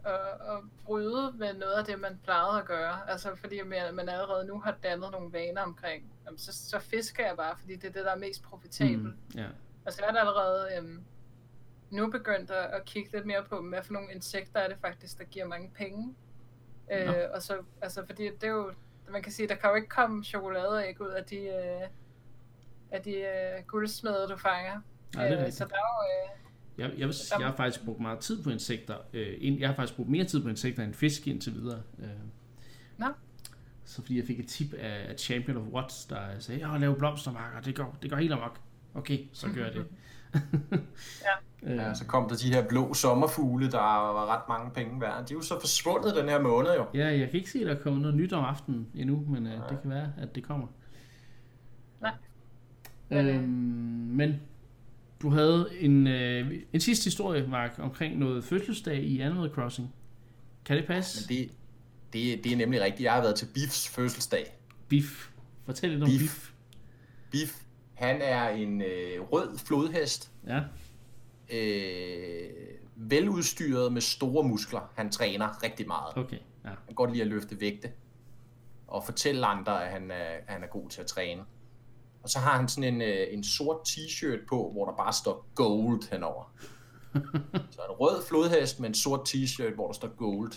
at, at bryde med noget af det, man plejede at gøre. Altså fordi man, man allerede nu har dannet nogle vaner omkring, jamen, så, så fisker jeg bare, fordi det er det, der er mest profitabelt. Mm, yeah. Altså jeg er allerede øhm, nu begyndt at, at kigge lidt mere på, hvad for nogle insekter er det faktisk, der giver mange penge. Øh, no. Og så, altså fordi det er jo, man kan sige, der kan jo ikke komme chokoladeæg ud af de, øh, af de øh, guldsmede, du fanger. Nej, det er øh, så der er jo, øh, Jeg, jeg, vil, jeg har faktisk brugt meget tid på insekter. Øh, jeg har faktisk brugt mere tid på insekter end fisk indtil videre. Øh, Nå. Så fordi jeg fik et tip af, Champion of Watts, der sagde, jeg laver blomstermarker, det går, det går helt amok. Okay, så gør jeg det. [laughs] ja. ja, så kom der de her blå sommerfugle, der var ret mange penge værd. De er jo så forsvundet den her måned jo. Ja, jeg kan ikke se, at der er kommet noget nyt om aftenen endnu, men øh, det kan være, at det kommer. Nej. Øhm, men du havde en, øh, en sidste historie, Mark, omkring noget fødselsdag i Animal Crossing. Kan det passe? Men det, det, det er nemlig rigtigt. Jeg har været til Biffs fødselsdag. Biff. Fortæl lidt om Biff. Biff. Biff, han er en øh, rød flodhest. Ja. Øh, veludstyret med store muskler. Han træner rigtig meget. Okay, ja. Han kan godt lide at løfte vægte. Og fortælle andre, at han er, at han er god til at træne. Og så har han sådan en, øh, en sort t-shirt på, hvor der bare står gold henover. [laughs] så en rød flodhest med en sort t-shirt, hvor der står gold.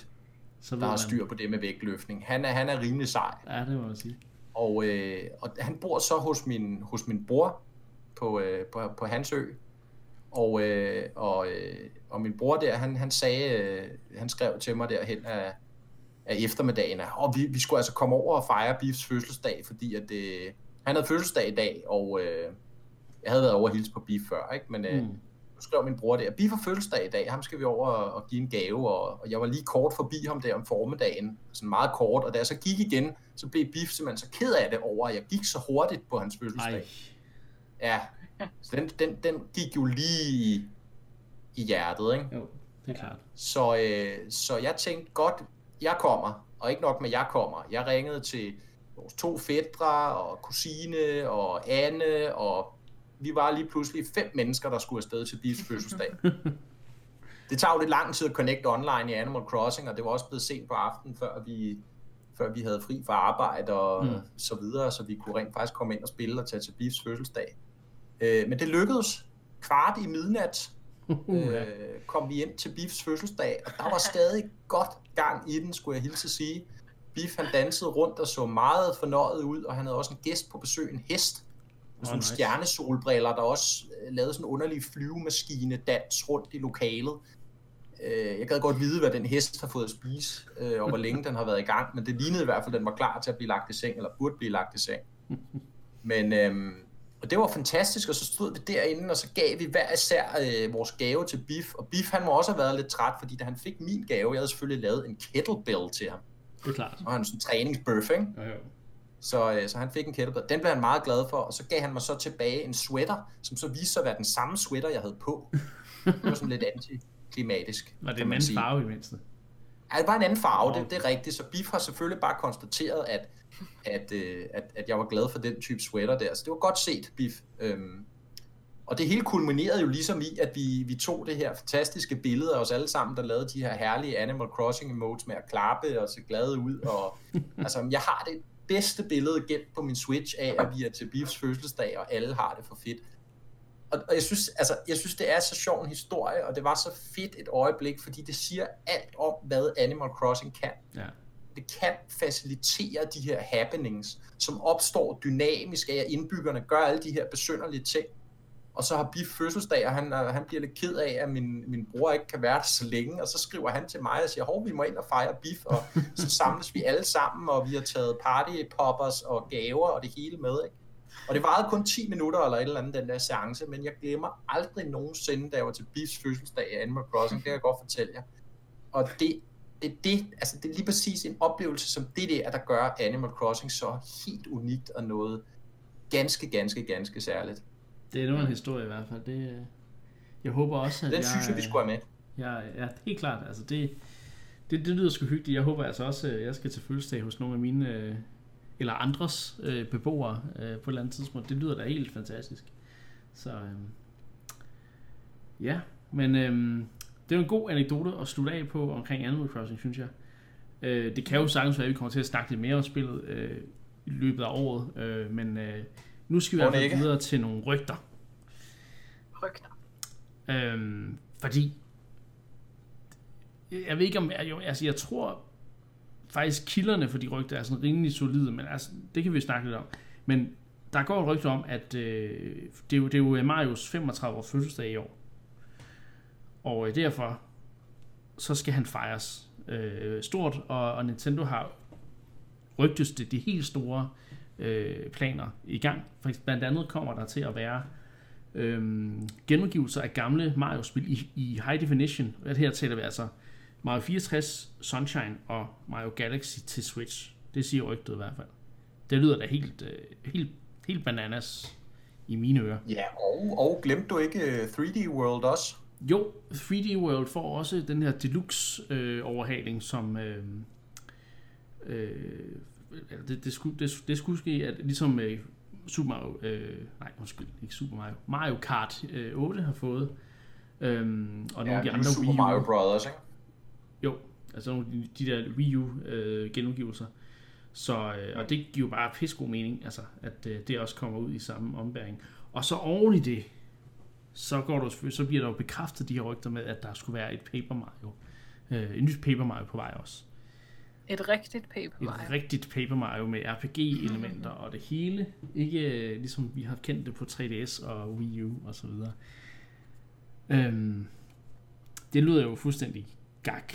Så der har styr på det med vægtløftning. Han er, han er rimelig sej. Ja, det må man sige. Og, øh, og han bor så hos min, hos min bror på, øh, på, på hans ø. Og, øh, og, øh, og min bror der, han, han sagde, øh, han skrev til mig derhen af, af eftermiddagen, oh, vi, vi skulle altså komme over og fejre Biffs fødselsdag, fordi at, øh, han havde fødselsdag i dag, og øh, jeg havde været over og hilse på Biff før, ikke? men øh, mm. nu skrev min bror der, Biff har fødselsdag i dag, ham skal vi over og, og give en gave, og, og jeg var lige kort forbi ham der om formiddagen, sådan meget kort, og da jeg så gik igen, så blev Biff simpelthen så ked af det over, at jeg gik så hurtigt på hans fødselsdag. Ej. Ja, så den, den, den gik jo lige i, i hjertet, ikke? Jo, det er klart. Så, øh, så jeg tænkte, godt, jeg kommer, og ikke nok med, jeg kommer. Jeg ringede til vores to fædre og kusine og Anne, og vi var lige pludselig fem mennesker, der skulle afsted til Biffs fødselsdag. [laughs] det tager jo lidt lang tid at connect online i Animal Crossing, og det var også blevet sent på aftenen, før vi, før vi havde fri fra arbejde og mm. så videre, så vi kunne rent faktisk komme ind og spille og tage til Biffs fødselsdag. Øh, men det lykkedes. Kvart i midnat uh, øh, kom vi ind til Biffs fødselsdag, og der var stadig godt gang i den, skulle jeg hilse at sige. Biff han dansede rundt og så meget fornøjet ud, og han havde også en gæst på besøg, en hest, med sådan oh, nice. stjernesolbriller, der også øh, lavede sådan en underlig flyvemaskine dans rundt i lokalet. Øh, jeg gad godt vide, hvad den hest har fået at spise, øh, og hvor længe [laughs] den har været i gang, men det lignede i hvert fald, at den var klar til at blive lagt i seng, eller burde blive lagt i seng. [laughs] Men øhm, og det var fantastisk, og så stod vi derinde, og så gav vi hver især øh, vores gave til Biff. Og Biff, han må også have været lidt træt, fordi da han fik min gave, jeg havde selvfølgelig lavet en kettlebell til ham. Det er klart. Og han sådan en træningsbirthing. Ja, ja. Så, øh, så han fik en kettlebell. Den blev han meget glad for, og så gav han mig så tilbage en sweater, som så viste sig at være den samme sweater, jeg havde på. Det var sådan lidt antiklimatisk. [laughs] Var det en anden farve i mindste? Ja, det var en anden farve, okay. det, det er rigtigt. Så Biff har selvfølgelig bare konstateret, at, at, øh, at, at jeg var glad for den type sweater der. Så det var godt set, Biff. Øhm, og det hele kulminerede jo ligesom i, at vi, vi tog det her fantastiske billede af os alle sammen, der lavede de her herlige Animal Crossing emotes med at klappe og se glade ud. Og, [laughs] altså, jeg har det bedste billede gemt på min Switch af, at vi er til Biffs fødselsdag, og alle har det for fedt. Og, og jeg, synes, altså, jeg synes, det er så sjov en historie, og det var så fedt et øjeblik, fordi det siger alt om, hvad Animal Crossing kan. Ja. Det kan facilitere de her happenings, som opstår dynamisk af, at indbyggerne gør alle de her besynderlige ting og så har Biff fødselsdag, og han, han bliver lidt ked af, at min, min bror ikke kan være der så længe, og så skriver han til mig og siger, hov, vi må ind og fejre Biff, og [laughs] så samles vi alle sammen, og vi har taget party poppers og gaver og det hele med, ikke? Og det varede kun 10 minutter eller et eller andet, den der seance, men jeg glemmer aldrig nogensinde, da jeg var til Biffs fødselsdag i Animal Crossing, det kan jeg godt fortælle jer. Og det, det, det, altså det er lige præcis en oplevelse som det der, der gør Animal Crossing så helt unikt og noget ganske, ganske, ganske særligt. Det er nu en historie i hvert fald. Det, jeg håber også, at Den jeg, synes jeg, vi skulle have med. Ja, ja, helt klart. Altså det, det, det lyder sgu hyggeligt. Jeg håber altså også, at jeg skal til fødselsdag hos nogle af mine, øh, eller andres øh, beboere øh, på et eller andet tidspunkt. Det lyder da helt fantastisk. Så øh, ja, men øh, det er en god anekdote at slutte af på omkring Animal Crossing, synes jeg. Øh, det kan jo sagtens være, at vi kommer til at snakke lidt mere om spillet øh, i løbet af året, øh, men øh, nu skal vi altså videre til nogle rygter. Rygter. Øhm, fordi, jeg ved ikke om, jeg, altså jeg tror faktisk kilderne for de rygter er sådan rimelig solide, men altså, det kan vi snakke lidt om. Men der går et rygte om, at øh, det, er jo, det er jo Marios 35 års fødselsdag i år. Og øh, derfor så skal han fejres øh, stort, og, og Nintendo har rygtes det de helt store øh, planer i gang. For blandt andet kommer der til at være øh, genudgivelser af gamle Mario-spil i, i high definition. Og her taler vi altså Mario 64, Sunshine og Mario Galaxy til Switch. Det siger rygtet i hvert fald. Det lyder da helt, øh, helt, helt bananas i mine ører. Ja, og, og glemte du ikke 3D øh, World også? Jo, 3D World får også den her deluxe øh, overhaling, som øh, øh, det, det, skulle, det, det skulle ske, at ligesom øh, Super Mario, øh, nej undskyld, ikke Super Mario, Mario Kart øh, 8 har fået, øh, og nogle ja, af de andre Super Wii U. Mario Brothers, ikke? Jo, altså nogle af de, de der Wii U øh, genudgivelser. Så, øh, og det giver bare pissegod mening, altså, at øh, det også kommer ud i samme ombæring. Og så oven i det, så, går der, så bliver der jo bekræftet de her rygter med, at der skulle være et Paper Mario. Øh, et nyt Paper Mario på vej også. Et rigtigt Paper Mario. Et rigtigt Paper Mario med RPG-elementer og det hele. Ikke øh, ligesom vi har kendt det på 3DS og Wii U og så videre. Øhm, det lyder jo fuldstændig gak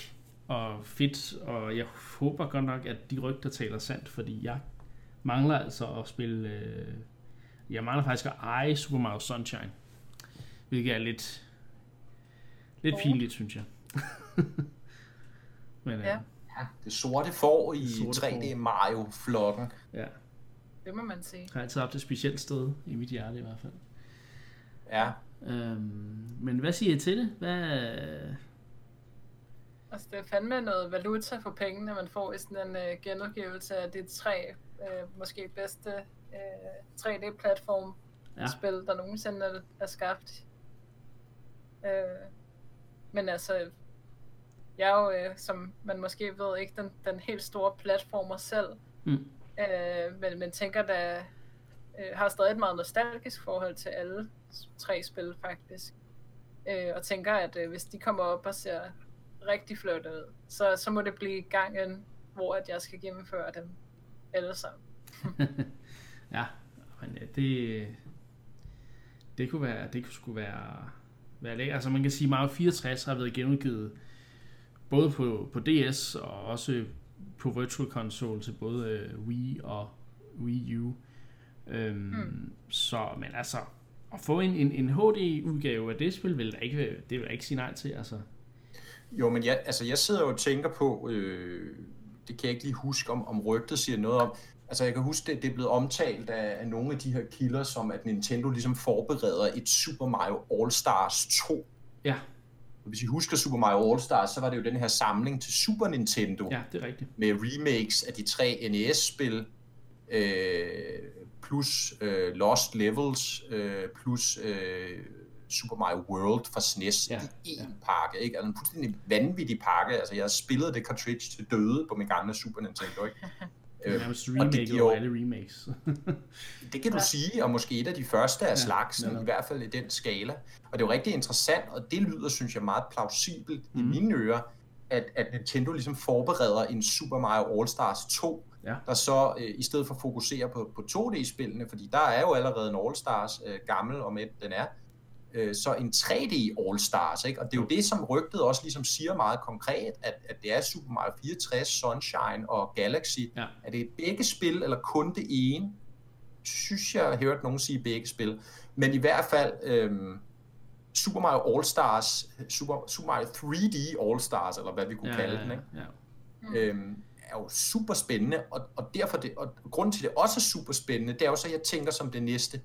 og fedt, og jeg håber godt nok, at de rygter taler sandt, fordi jeg mangler altså at spille... Øh, jeg mangler faktisk at eje Super Mario Sunshine. Hvilket er lidt, lidt oh. pinligt, synes jeg. [laughs] Men. Øh, ja. Det sorte får i sorte 3D Mario-flokken. Ja. Det må man sige. Jeg har altid haft et specielt sted i mit hjerte i hvert fald. Ja. Øhm, men hvad siger I til det? Hvad... Altså, det er fandme noget valuta for pengene, man får i sådan en uh, genudgivelse af de tre uh, måske bedste uh, 3D-platform ja. spil, der nogensinde er, er skabt Øh, men altså, jeg er jo, øh, som man måske ved, ikke den, den helt store platformer selv. Mm. Øh, men, men tænker da, øh, har stadig et meget nostalgisk forhold til alle tre spil faktisk. Øh, og tænker, at øh, hvis de kommer op og ser rigtig flotte ud, så, så må det blive gangen, hvor at jeg skal gennemføre dem alle sammen. [laughs] ja, men det, det kunne være, det kunne skulle være være lækker. Altså man kan sige, at Mario 64 har været genudgivet både på, på DS og også på Virtual Console til både uh, Wii og Wii U. Øhm, mm. Så, men altså, at få en, en, en HD-udgave af det spil, vil der ikke, det vil jeg ikke sige nej til, altså. Jo, men jeg, altså, jeg sidder jo og tænker på, øh, det kan jeg ikke lige huske, om, om rygtet siger noget om, Altså jeg kan huske, det, det er blevet omtalt af, af nogle af de her kilder, som at Nintendo ligesom forbereder et Super Mario All-Stars 2. Ja. Hvis I husker Super Mario All-Stars, så var det jo den her samling til Super Nintendo. Ja, det er rigtigt. Med remakes af de tre NES-spil, øh, plus øh, Lost Levels, øh, plus øh, Super Mario World for SNES ja, i én ja. pakke. Ikke? Altså en fuldstændig vanvittig pakke. Altså jeg har spillet det cartridge til døde på min gamle Super Nintendo. Ikke? Det er nærmest remake det over alle remakes. [laughs] det kan du ja. sige, og måske et af de første af ja, slagsen, ja. i hvert fald i den skala. Og det er jo rigtig interessant, og det lyder, synes jeg, meget plausibelt mm. i mhm. mine ører, at, at Nintendo ligesom forbereder en Super Mario All-Stars 2, ja. der så øh, i stedet for fokuserer på, på 2D-spillene, fordi der er jo allerede en All-Stars øh, gammel, om et den er, øh, så en 3D All-Stars, ikke? Og det er jo det, som rygtet også ligesom siger meget konkret, at, at det er Super Mario 64, Sunshine og Galaxy. Ja. Er det begge spil, eller kun det ene? Synes jeg, har hørt nogen sige begge spil. Men i hvert fald, øhm, Super Mario All-Stars, Super, Super Mario 3D All-Stars, eller hvad vi kunne ja, kalde ja, den, ikke? Ja. Mm. Øhm, er jo super spændende, og, og derfor det, og grunden til, det også er super spændende, det er jo så, at jeg tænker som det næste,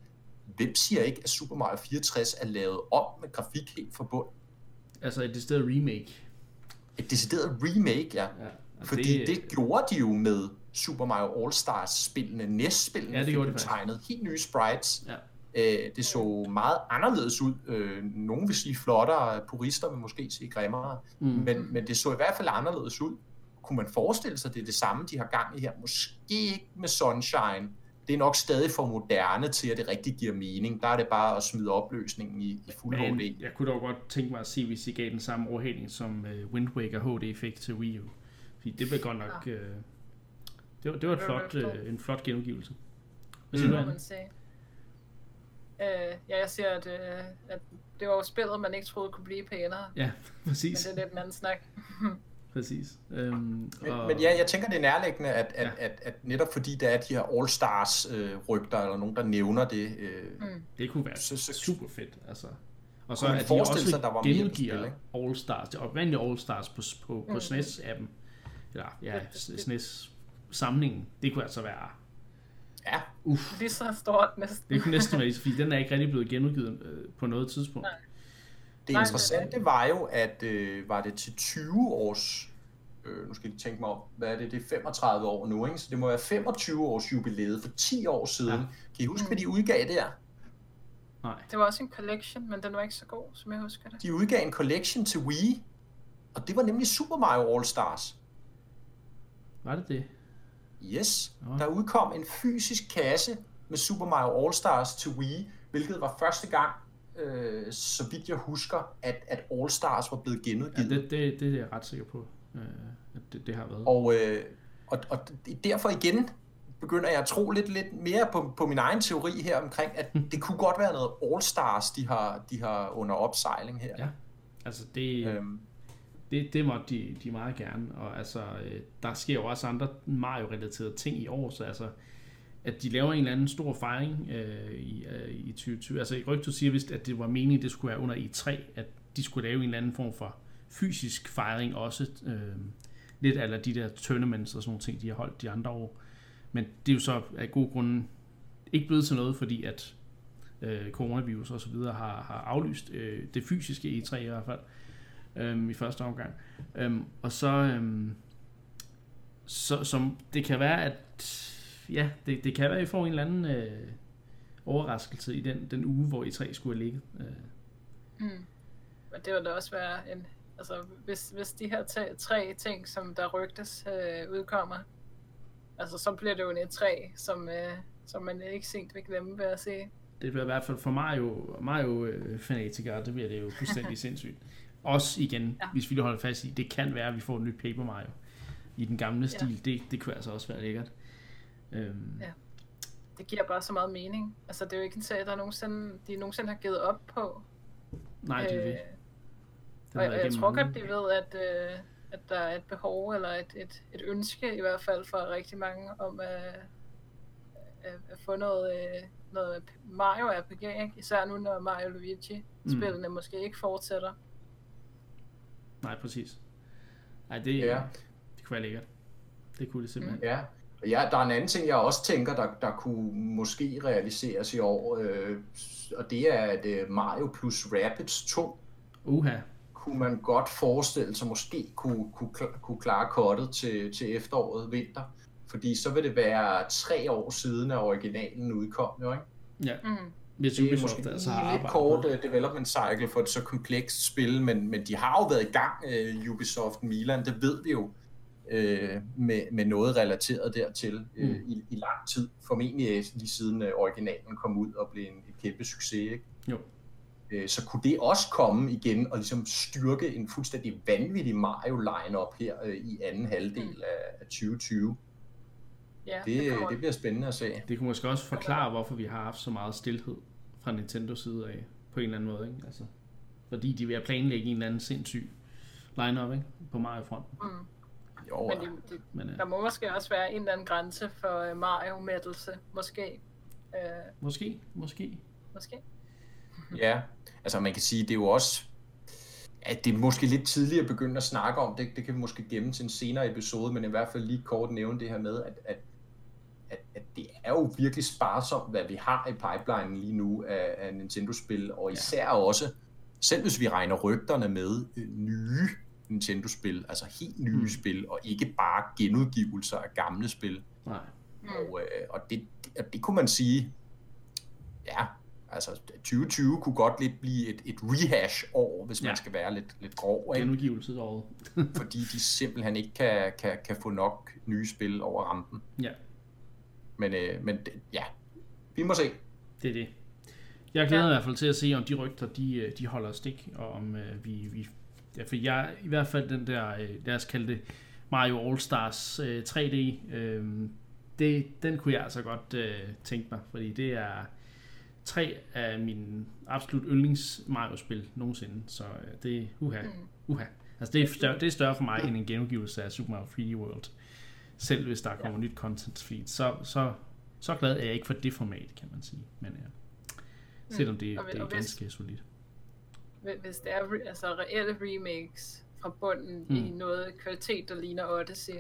hvem siger ikke, at Super Mario 64 er lavet om med grafik helt fra bund? Altså et decideret remake. Et decideret remake, ja. ja Fordi det... det gjorde de jo med Super Mario All-Stars-spillene, NES-spillene, ja, det gjorde de tegnet helt nye sprites. Ja. Øh, det så meget anderledes ud. Øh, nogen vil sige flottere, purister vil måske sige grimmere, mm. men, men det så i hvert fald anderledes ud. Kunne man forestille sig, at det er det samme, de har gang i her? Måske ikke med Sunshine, det er nok stadig for moderne til, at det rigtig giver mening. Der er det bare at smide opløsningen i, i fuld Men, HD. Jeg kunne dog godt tænke mig at se, hvis I gav den samme overhældning, som uh, Wind Waker HD fik til Wii U. Fordi det blev godt nok... Uh, det, var, det var et flot, uh, en flot genudgivelse. Hvad siger mm. du, Øh, ja, jeg siger, at, øh, at det var jo spillet, man ikke troede kunne blive pænere. Ja, [laughs] præcis. Men det er lidt en anden snak. [laughs] præcis. Øhm, men, og... men ja, jeg tænker, det er nærliggende, at, at, ja. at, at netop fordi der er de her All-Stars-rygter, øh, eller nogen, der nævner det. Øh, mm. Det kunne være så, så, super fedt, altså. Og så at de også sig, der var genudgiver All-Stars, det oprindelige All-Stars på, på, på mm. SNES-appen. Eller ja, SNES-samlingen. Det kunne altså være Ja. Uff. Lige så stort næsten. Det kunne næsten være, fordi den er ikke rigtig blevet genudgivet øh, på noget tidspunkt. Nej. Det interessante var jo, at øh, var det til 20 års, øh, nu skal jeg tænke mig om, hvad er det, det er 35 år nu, ikke? så det må være 25 års jubilæet for 10 år siden. Ja. Kan I huske, hvad de udgav der? Nej. Det var også en collection, men den var ikke så god, som jeg husker det. De udgav en collection til Wii, og det var nemlig Super Mario All Stars. Var det det? Yes, oh. der udkom en fysisk kasse med Super Mario All Stars til Wii, hvilket var første gang, øh, så vidt jeg husker, at, at All Stars var blevet genudgivet. Ja, det, det, det er jeg ret sikker på, øh, at det, det har været. Og, øh, og, og derfor igen begynder jeg at tro lidt, lidt mere på, på min egen teori her omkring, at det kunne godt være noget All Stars, de har, de har under opsejling her. Ja, altså det... Øhm, det, det måtte de, de meget gerne, og altså, øh, der sker jo også andre Mario-relaterede ting i år, så altså, at de laver en eller anden stor fejring øh, i, øh, i 2020. Altså, rygtet siger vist, at det var meningen, det skulle være under E3, at de skulle lave en eller anden form for fysisk fejring også, øh, lidt af de der tournaments og sådan nogle ting, de har holdt de andre år. Men det er jo så af god grund ikke blevet til noget, fordi at øh, coronavirus og så videre har, har aflyst øh, det fysiske E3 i hvert fald øh, i første omgang. Øh, og så, øh, så som det kan være, at ja, det, det kan være, at I får en eller anden øh, overraskelse i den, den uge, hvor I tre skulle have ligget. Øh. Mm. Men det vil da også være en, altså hvis, hvis de her tre, tre ting, som der rygtes, øh, udkommer, altså så bliver det jo en E3, som, øh, som man ikke sent vil glemme ved at se. Det bliver i hvert fald for Mario, Mario øh, fanatikere, det bliver det jo fuldstændig [laughs] sindssygt. Også igen, ja. hvis vi lige holder fast i, det kan være, at vi får et nyt Paper Mario i den gamle stil. Ja. Det, det kunne altså også være lækkert. Øhm. Ja. Det giver bare så meget mening. Altså, det er jo ikke en serie, der nogensinde, de nogensinde har givet op på. Nej, det er det. Øh, og jeg, jeg tror godt, de ved, at, øh, at der er et behov, eller et, et, et ønske i hvert fald for rigtig mange, om at, at, at få noget, øh, noget Mario RPG, ikke? især nu, når Mario Luigi-spillene mm. måske ikke fortsætter. Nej, præcis. Nej, det, ja. det kunne være lækkert. Det kunne det simpelthen. Ja. Ja, der er en anden ting, jeg også tænker, der, der kunne måske realiseres i år, øh, og det er, at øh, Mario plus Rabbids 2 Uha. kunne man godt forestille sig måske kunne, kunne, kunne klare kortet til, til efteråret, vinter. Fordi så vil det være tre år siden, at originalen udkom, jo ikke? Ja. Mm. Hvis det er måske altså har lidt kort uh, development cycle for et så komplekst spil, men, men de har jo været i gang, uh, Ubisoft Milan, det ved vi jo, uh, med, med noget relateret dertil uh, mm. i, i lang tid. Formentlig lige siden uh, originalen kom ud og blev en, et kæmpe succes. Ikke? Jo. Uh, så kunne det også komme igen og ligesom styrke en fuldstændig vanvittig Mario line-up her uh, i anden halvdel mm. af, af 2020. Ja, det, det, det bliver spændende at se. Det kunne måske også forklare, hvorfor vi har haft så meget stillhed fra Nintendo side af, på en eller anden måde, ikke? Altså, fordi de vil planlægge en eller anden sindssyg line-up, ikke? På Mario-fronten. Mm. Jo, men, de, de, men uh, der må måske også være en eller anden grænse for uh, Mario-meddelse, måske. Uh, måske, måske. Måske. ja, altså man kan sige, det er jo også at det er måske lidt tidligere at begynde at snakke om, det, det kan vi måske gemme til en senere episode, men i hvert fald lige kort nævne det her med, at, at at, at det er jo virkelig sparsomt, hvad vi har i pipelinen lige nu af, af Nintendo-spil, og især ja. også, selv hvis vi regner rygterne med, øh, nye Nintendo-spil, altså helt nye mm. spil, og ikke bare genudgivelser af gamle spil. Nej. Og, øh, og det, det, det kunne man sige, ja, altså 2020 kunne godt lidt blive et, et rehash-år, hvis ja. man skal være lidt, lidt grov. Genudgivelsesåret. [laughs] fordi de simpelthen ikke kan, kan, kan få nok nye spil over rampen. Ja. Men, øh, men ja, vi må se. Det er det. Jeg glæder ja. i hvert fald til at se, om de rygter, de, øh, de holder stik, og om øh, vi, vi... Ja, for jeg, i hvert fald den der, øh, lad os kalde det, Mario All-Stars øh, 3D, øh, det, den kunne jeg altså godt øh, tænke mig, fordi det er, tre af mine absolut yndlings Mario-spil nogensinde, så øh, det uha, uha. Altså det er, større, det er større for mig end en genudgivelse af Super Mario 3D World. Selv hvis der kommer ja. nyt content feed, så, så, så glad er jeg ikke for det format, kan man sige. Men ja, selvom det, det er ganske solidt. Hvis- det er re- altså reelle remakes fra bunden mm. i noget kvalitet, der ligner Odyssey,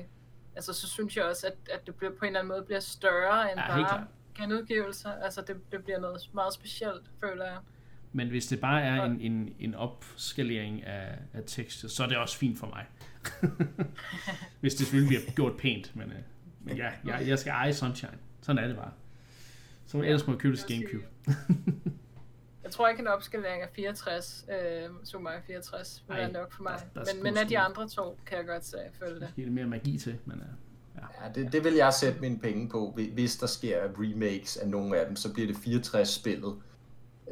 altså så synes jeg også, at, at det bliver på en eller anden måde bliver større end Ja, bare genudgivelser. Altså det, det bliver noget meget specielt, føler jeg. Men hvis det bare er en, en, en opskalering af, af tekster, så er det også fint for mig. [laughs] hvis det selvfølgelig bliver gjort pænt, men, øh, men ja, jeg, jeg skal eje Sunshine. Sådan er det bare. Så ellers må jeg købe det til Gamecube. [laughs] Jeg tror ikke, en opskalering af 64, øh, Super Mario 64, vil være nok for mig. der- der men, men af de andre to kan jeg godt sige, følge det. Det er mere magi til, men øh, Ja, det, det vil jeg sætte mine penge på. Hvi- Hvis der sker remakes af nogle af dem, så bliver det 64-spillet.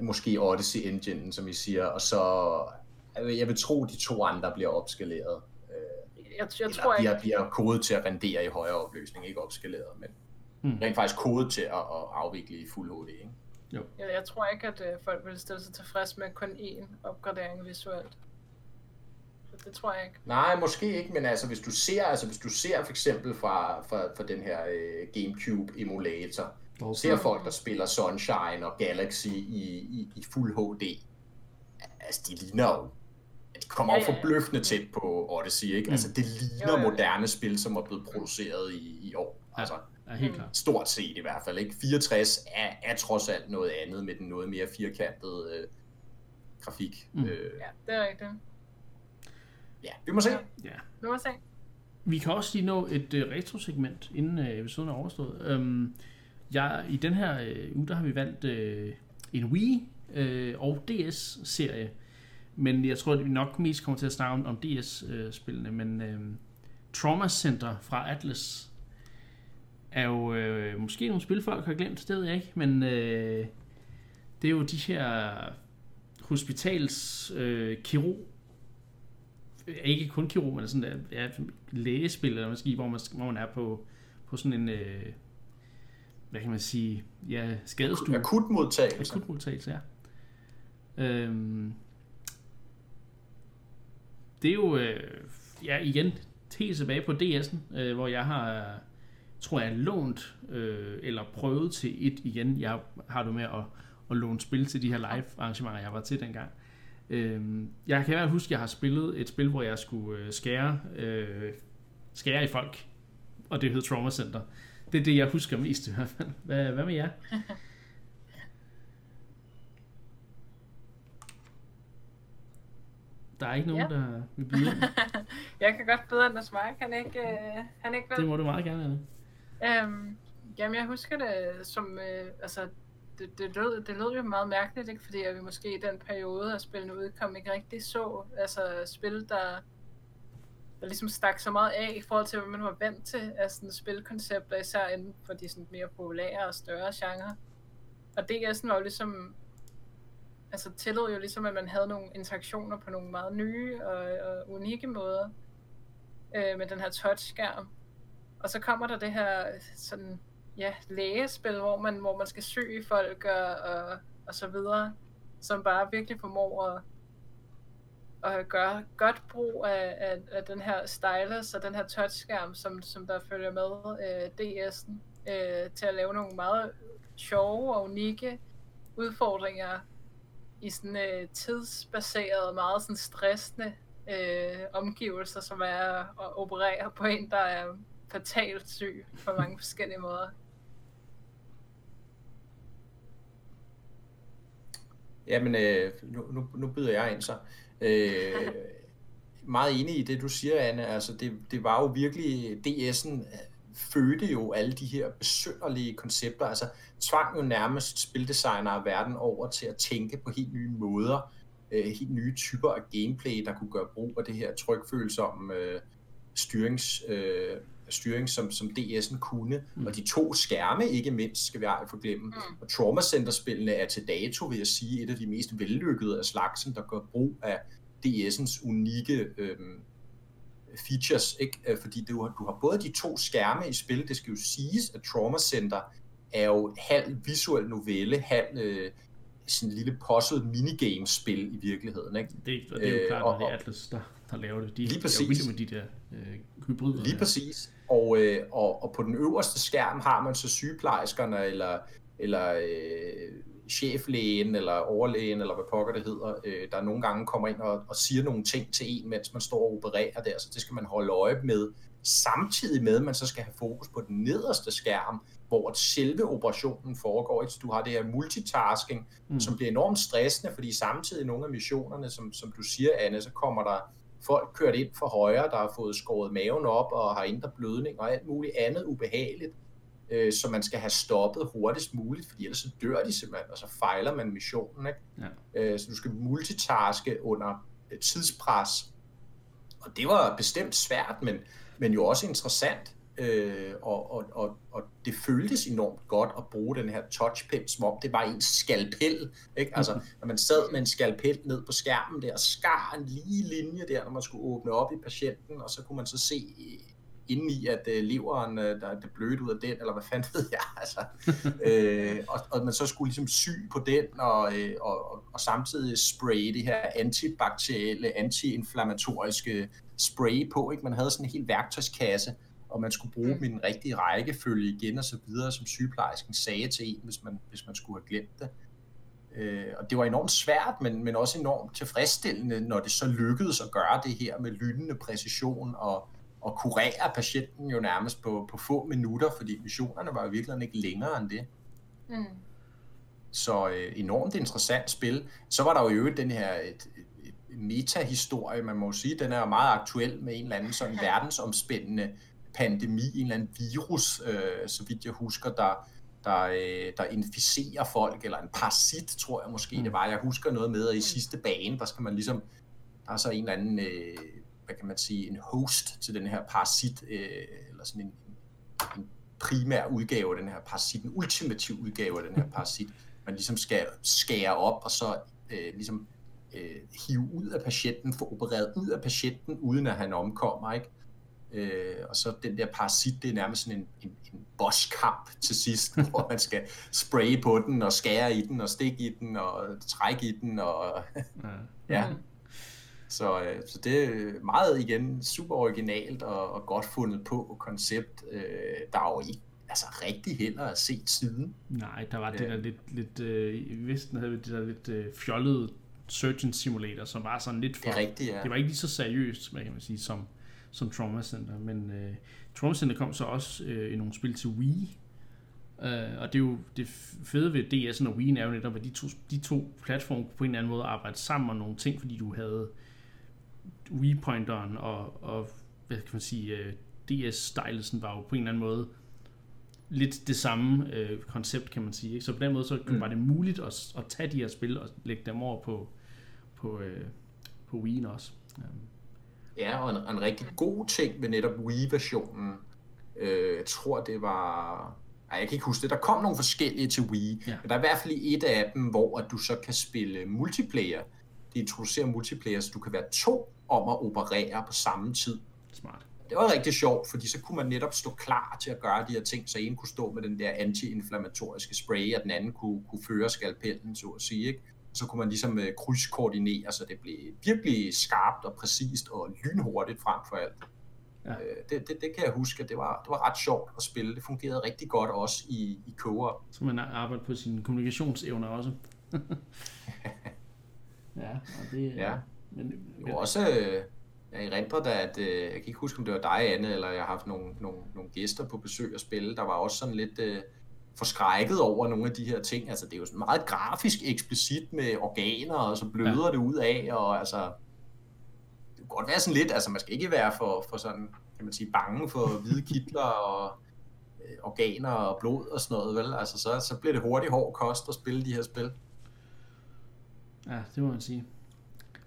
Måske Odyssey Engine, som I siger. Og så... Jeg vil, jeg vil tro, de to andre bliver opskaleret. Jeg, jeg Eller tror ikke, bliver, bliver kodet til at rendere i højere opløsning. Ikke opskaleret, men Mm. rent faktisk kodet til at, at afvikle i fuld HD. Ikke? Jeg, jeg tror ikke, at øh, folk vil stille sig tilfreds med kun én opgradering visuelt. Så det tror jeg ikke. Nej, måske ikke, men altså hvis du ser, altså hvis du ser for eksempel fra, fra, fra den her øh, GameCube emulator, dog, ser folk, der spiller Sunshine og Galaxy i, i, i fuld HD. Altså, de ligner jo... De kommer jo Ja, ja, ja. forbløffende tæt på Odyssey, ikke? Mm. Altså, det ligner Jo, jo, jo. moderne spil, som er blevet produceret i, i år. Altså, er helt klart. stort set i hvert fald, ikke? 64 er, er trods alt noget andet med den noget mere firkantede øh, grafik. Mm. Øh, Ja, det er rigtigt. ja, vi må se. Ja. Ja. Nu må vi se. Vi kan også lige nå et øh, retro-segment, inden øh, episoden er overstået. Øhm, jeg, I den her øh, uge, der har vi valgt øh, en Wii øh, og DS-serie. Men jeg tror, at vi nok mest kommer til at snakke om, om DS-spillene. Men øh, Trauma Center fra Atlas er jo øh, måske nogle spil, folk har glemt, det ved jeg ikke. Men øh, det er jo de her hospitals øh, kirurg ikke kun kirurg, men sådan der, ja, lægespil, eller måske, hvor man, hvor man er på, på sådan en, øh, hvad kan man sige, ja, skadestue. Akutmodtagelse. Akutmodtagelse, ja. Øhm, det er jo, øh, ja, igen, helt tilbage på DS'en, øh, hvor jeg har, tror jeg, lånt, øh, eller prøvet til et igen. Jeg har du med at, at låne spil til de her live arrangementer, jeg var til dengang. Øhm, jeg kan i hvert fald huske, at jeg har spillet et spil, hvor jeg skulle øh, skære, øh, skære i folk, og det hed Trauma Center. Det er det, jeg husker mest i hvert fald. Hvad, hvad med jer? Der er ikke nogen, Ja. der vil byde. [laughs] Jeg kan godt bedre end at svare. Kan ikke, øh, han ikke Det vel? må du meget gerne, Anne. Øhm, jamen, jeg husker det som, øh, altså, det, det, lød, det lød jo meget mærkeligt, ikke? Fordi at vi måske i den periode af spillene udkom ikke rigtig så, altså spil, der, der ligesom stak så meget af i forhold til, hvad man var vant til af sådan spilkoncepter, især inden for de sådan mere populære og større genrer. Og DS'en var jo ligesom, altså tillod jo ligesom, at man havde nogle interaktioner på nogle meget nye og, og unikke måder øh, med den her touchskærm. Og så kommer der det her øh, sådan, ja, lægespil, hvor man, hvor man skal sy folk og, og, og så videre, som bare virkelig formår at, at gøre godt brug af, af, af den her stylus og den her touchskærm, som, som der følger med øh, DS'en, øh, til at lave nogle meget sjove og unikke udfordringer i sådan øh, tidsbaserede, meget sådan stressende øh, omgivelser, som er at operere på en, der er fatalt syg på mange forskellige måder. Jamen, øh, nu, nu, nu byder jeg ind så. Øh, meget enig i det, du siger, Anne. Altså, det, det var jo virkelig, DS'en øh, fødte jo alle de her besynderlige koncepter, altså tvang jo nærmest spildesignere verden over til at tænke på helt nye måder, øh, helt nye typer af gameplay, der kunne gøre brug af det her trykfølsomme øh, styrings, øh, styring, som, som DS'en kunne. Mm. Og de to skærme, ikke mindst, skal vi ej forglemme. Mm. Og Trauma Center-spillene er til dato, vil jeg sige, et af de mest vellykkede af slagsen, der gør brug af DS'ens unikke øh, features, ikke? Øh, fordi du har, du har både de to skærme i spil, det skal jo siges, at Trauma Center er jo halv visuel novelle, halv øh, sådan en lille puzzle minigame-spil i virkeligheden. Ikke? Det, og det er jo øh, klart, at det er Atlas, der, der laver det. De lige præcis. er jo med de der øh, hybrider. Lige præcis. Og, øh, og, og på den øverste skærm har man så sygeplejerskerne, eller, eller øh, cheflægen, eller overlægen, eller hvad pokker det hedder, øh, der nogle gange kommer ind og, og siger nogle ting til en, mens man står og opererer der, så det skal man holde øje med, samtidig med, at man så skal have fokus på den nederste skærm, hvor selve operationen foregår. Så du har det her multitasking, mm. som bliver enormt stressende, fordi samtidig nogle af missionerne, som, som du siger, Anne, så kommer der folk kørt ind for højre, der har fået skåret maven op og har indre blødning og alt muligt andet ubehageligt, øh, som man skal have stoppet hurtigst muligt, fordi ellers så dør de simpelthen, og så fejler man missionen. Ikke? Ja. Øh, så du skal multitaske under tidspres. Og det var bestemt svært, men, men jo også interessant. Øh, og, og, og, og det føltes enormt godt at bruge den her touchpen, som om det var en skalpel. Ikke? Altså, når man sad med en skalpel ned på skærmen der, og skar en lige linje der, når man skulle åbne op i patienten, og så kunne man så se inde i, at uh, leveren, uh, der er blødt ud af den, eller hvad fanden ved jeg, [laughs] altså. øh, og, og man så skulle ligesom sy på den, og, øh, og, og, og samtidig spraye det her antibakterielle, antiinflammatoriske spray på, ikke? Man havde sådan en hel værktøjskasse, og man skulle bruge mm. dem i den rigtige rækkefølge igen og så videre, som sygeplejersken sagde til en, hvis man, hvis man skulle have glemt det. Øh, og det var enormt svært, men, men også enormt tilfredsstillende, når det så lykkedes at gøre det her med lynende præcision og, og kurere patienten jo nærmest på, på få minutter, fordi missionerne var jo virkelig ikke længere end det. Mm. Så øh, enormt interessant spil. Så var der jo i øvrigt den her et, et, et meta-historie, man må sige, den er meget aktuel med en eller anden sådan verdensomspændende pandemi, en eller anden virus, øh, så vidt jeg husker, der, der, øh, der inficerer folk, eller en parasit, tror jeg måske mm. det var. Jeg husker noget med, at i mm. sidste bane, der skal man ligesom, der er så en eller anden, øh, hvad kan man sige, en host til den her parasit, øh, eller sådan en, en primær udgave af den her parasit, en ultimativ udgave af den her parasit, [laughs] man ligesom skal skære op, og så øh, ligesom øh, hive ud af patienten, få opereret ud af patienten, uden at han omkommer, ikke? Øh, og så den der parasit, det er nærmest sådan en, en, en bosskamp til sidst, [laughs] hvor man skal spraye på den, og skære i den, og stikke i den, og trække i den, og ja. Så, øh, så det er meget igen super originalt og, og godt fundet på koncept. Øh, der er jo ikke altså rigtig heller at se siden. Nej, der var det der lidt, lidt øh, i Vesten havde vi det der lidt øh, fjollede Surgeon Simulator, som var sådan lidt for... Det er rigtigt, ja. Det var ikke lige så seriøst, hvad kan man sige, som, som Trauma Center. Men øh, Trauma Center kom så også øh, i nogle spil til Wii. Øh, og det er jo det fede ved DS'en og Wii'en er jo netop, at de to, de to platforme på en eller anden måde arbejde sammen om nogle ting, fordi du havde Wii-pointeren og, og hvad kan man sige, øh, DS-stylusen var jo på en eller anden måde lidt det samme øh, koncept, kan man sige. Ikke? Så på den måde så mm. var det muligt at, at tage de her spil og lægge dem over på, på, øh, på Wii'en også. Um. Ja, og en, en rigtig god ting ved netop Wii-versionen, øh, jeg tror det var... Ej, jeg kan ikke huske det. Der kom nogle forskellige til Wii, ja. men der er i hvert fald et af dem, hvor at du så kan spille multiplayer. De introducerer multiplayer, så du kan være to om at operere på samme tid. Smart. Det var rigtig sjovt, fordi så kunne man netop stå klar til at gøre de her ting, så en kunne stå med den der anti-inflammatoriske spray, og den anden kunne, kunne føre skalpellen, så at sige. Ikke? Så kunne man ligesom øh, krydskoordinere, så det blev virkelig skarpt og præcist og lynhurtigt frem for alt. Ja. Øh, det, det, det kan jeg huske, at det var, det var ret sjovt at spille. Det fungerede rigtig godt også i, i co Så man arbejder på sine kommunikationsevner også. [laughs] ja, og det ja. Men, jo også, øh, jeg erindrer da, at øh, jeg kan ikke huske, om det var dig, Anne, eller jeg har haft nogle, nogle, nogle gæster på besøg og spille. Der var også sådan lidt... Øh, forskrækket over nogle af de her ting. Altså, det er jo sådan meget grafisk eksplicit med organer, og så bløder ja. det ud af, og altså, det kan godt være sådan lidt, altså man skal ikke være for, for sådan, kan man sige, bange for hvide kitler og øh, organer og blod og sådan noget, vel? Altså, så, så bliver det hurtigt hård kost at spille de her spil. Ja, det må man sige.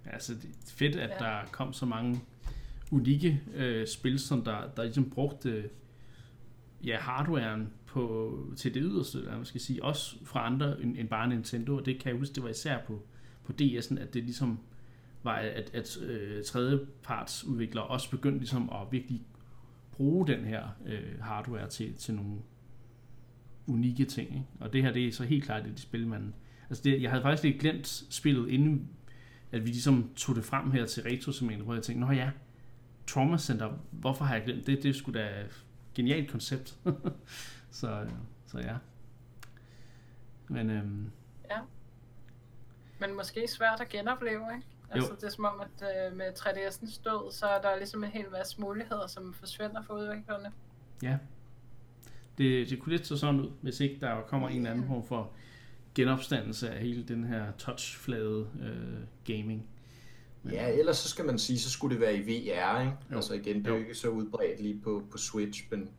Altså, det er fedt, at ja. der kom så mange unikke øh, spil, som der, der ligesom brugte ja, hardwaren på, til det yderste, eller man skal sige, også fra andre end, end bare Nintendo, og det kan jeg huske, det var især på, på DS'en, at det ligesom var, at, at øh, tredjepartsudviklere også begyndte ligesom at virkelig bruge den her øh, hardware til, til nogle unikke ting. Ikke? Og det her, det er så helt klart et spil, man... Altså det, jeg havde faktisk lidt glemt spillet, inden at vi ligesom tog det frem her til retro hvor jeg tænkte, nå ja, Trauma Center, hvorfor har jeg glemt det? Det er sgu da genialt koncept. [laughs] så, så ja. Men, øhm, ja. Men måske svært at genopleve, ikke? Altså, jo. det er som om, at øh, med 3DS'ens død, så er der ligesom en hel masse muligheder, som forsvinder for udviklerne. Ja. Det, det kunne lidt så sådan ud, hvis ikke der kommer en anden form for genopstandelse af hele den her touchflade øh, gaming. Men, ja, ellers så skal man sige, så skulle det være i VR, ikke? Jo. Altså igen, det er jo ikke så udbredt lige på, på Switch, men,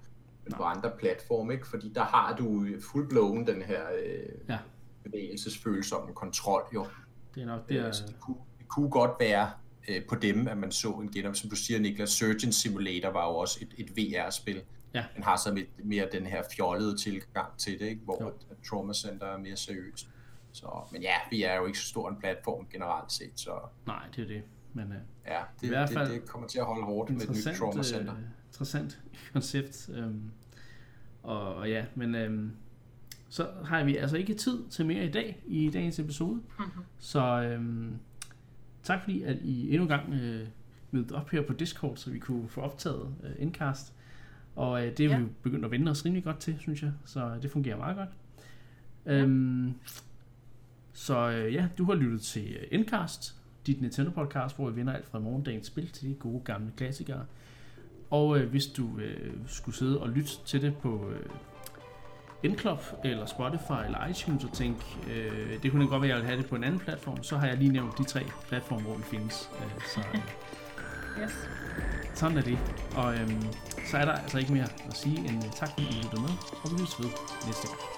men på andre platforme, ikke? Fordi der har du fuldblown den her øh, ja. bevægelsesfølsomme kontrol, jo. Det er nok det, er... det, kunne, det kunne godt være øh, på dem, at man så en genop, som du siger, Niklas, Surgeon Simulator var jo også et, et VR-spil. Ja. Den har så mere, mere den her fjollede tilgang til det, ikke? hvor jo. et, Trauma Center er mere seriøst. Så, men ja, vi er jo ikke så stor en platform generelt set, så... Nej, det er det. Men, uh, ja, det, i hvert fald det, det kommer til at holde hårdt med et nyt Trauma Center. Uh, interessant koncept. Um, og, og ja, men um, så har vi altså ikke tid til mere i dag, i dagens episode. Mm-hmm. Så um, tak fordi, at I endnu en gang uh, mødte op her på Discord, så vi kunne få optaget uh, Indcast. Og øh, det er ja. vi begyndt at vende os rimelig godt til, synes jeg. Så det fungerer meget godt. Ja. Øhm, så øh, ja, du har lyttet til Endcast, dit Nintendo-podcast, hvor vi vinder alt fra morgendagens spil til de gode gamle klassikere. Og øh, hvis du øh, skulle sidde og lytte til det på øh, Endclub, eller Spotify, eller iTunes, og tænke, øh, det kunne godt være, at jeg ville have det på en anden platform, så har jeg lige nævnt de tre platforme, hvor vi findes. Øh, så, øh, yes. Sådan er det. Og øhm, så er der altså ikke mere at sige end uh, tak, fordi I lyttede med, og vi ses ved næste gang.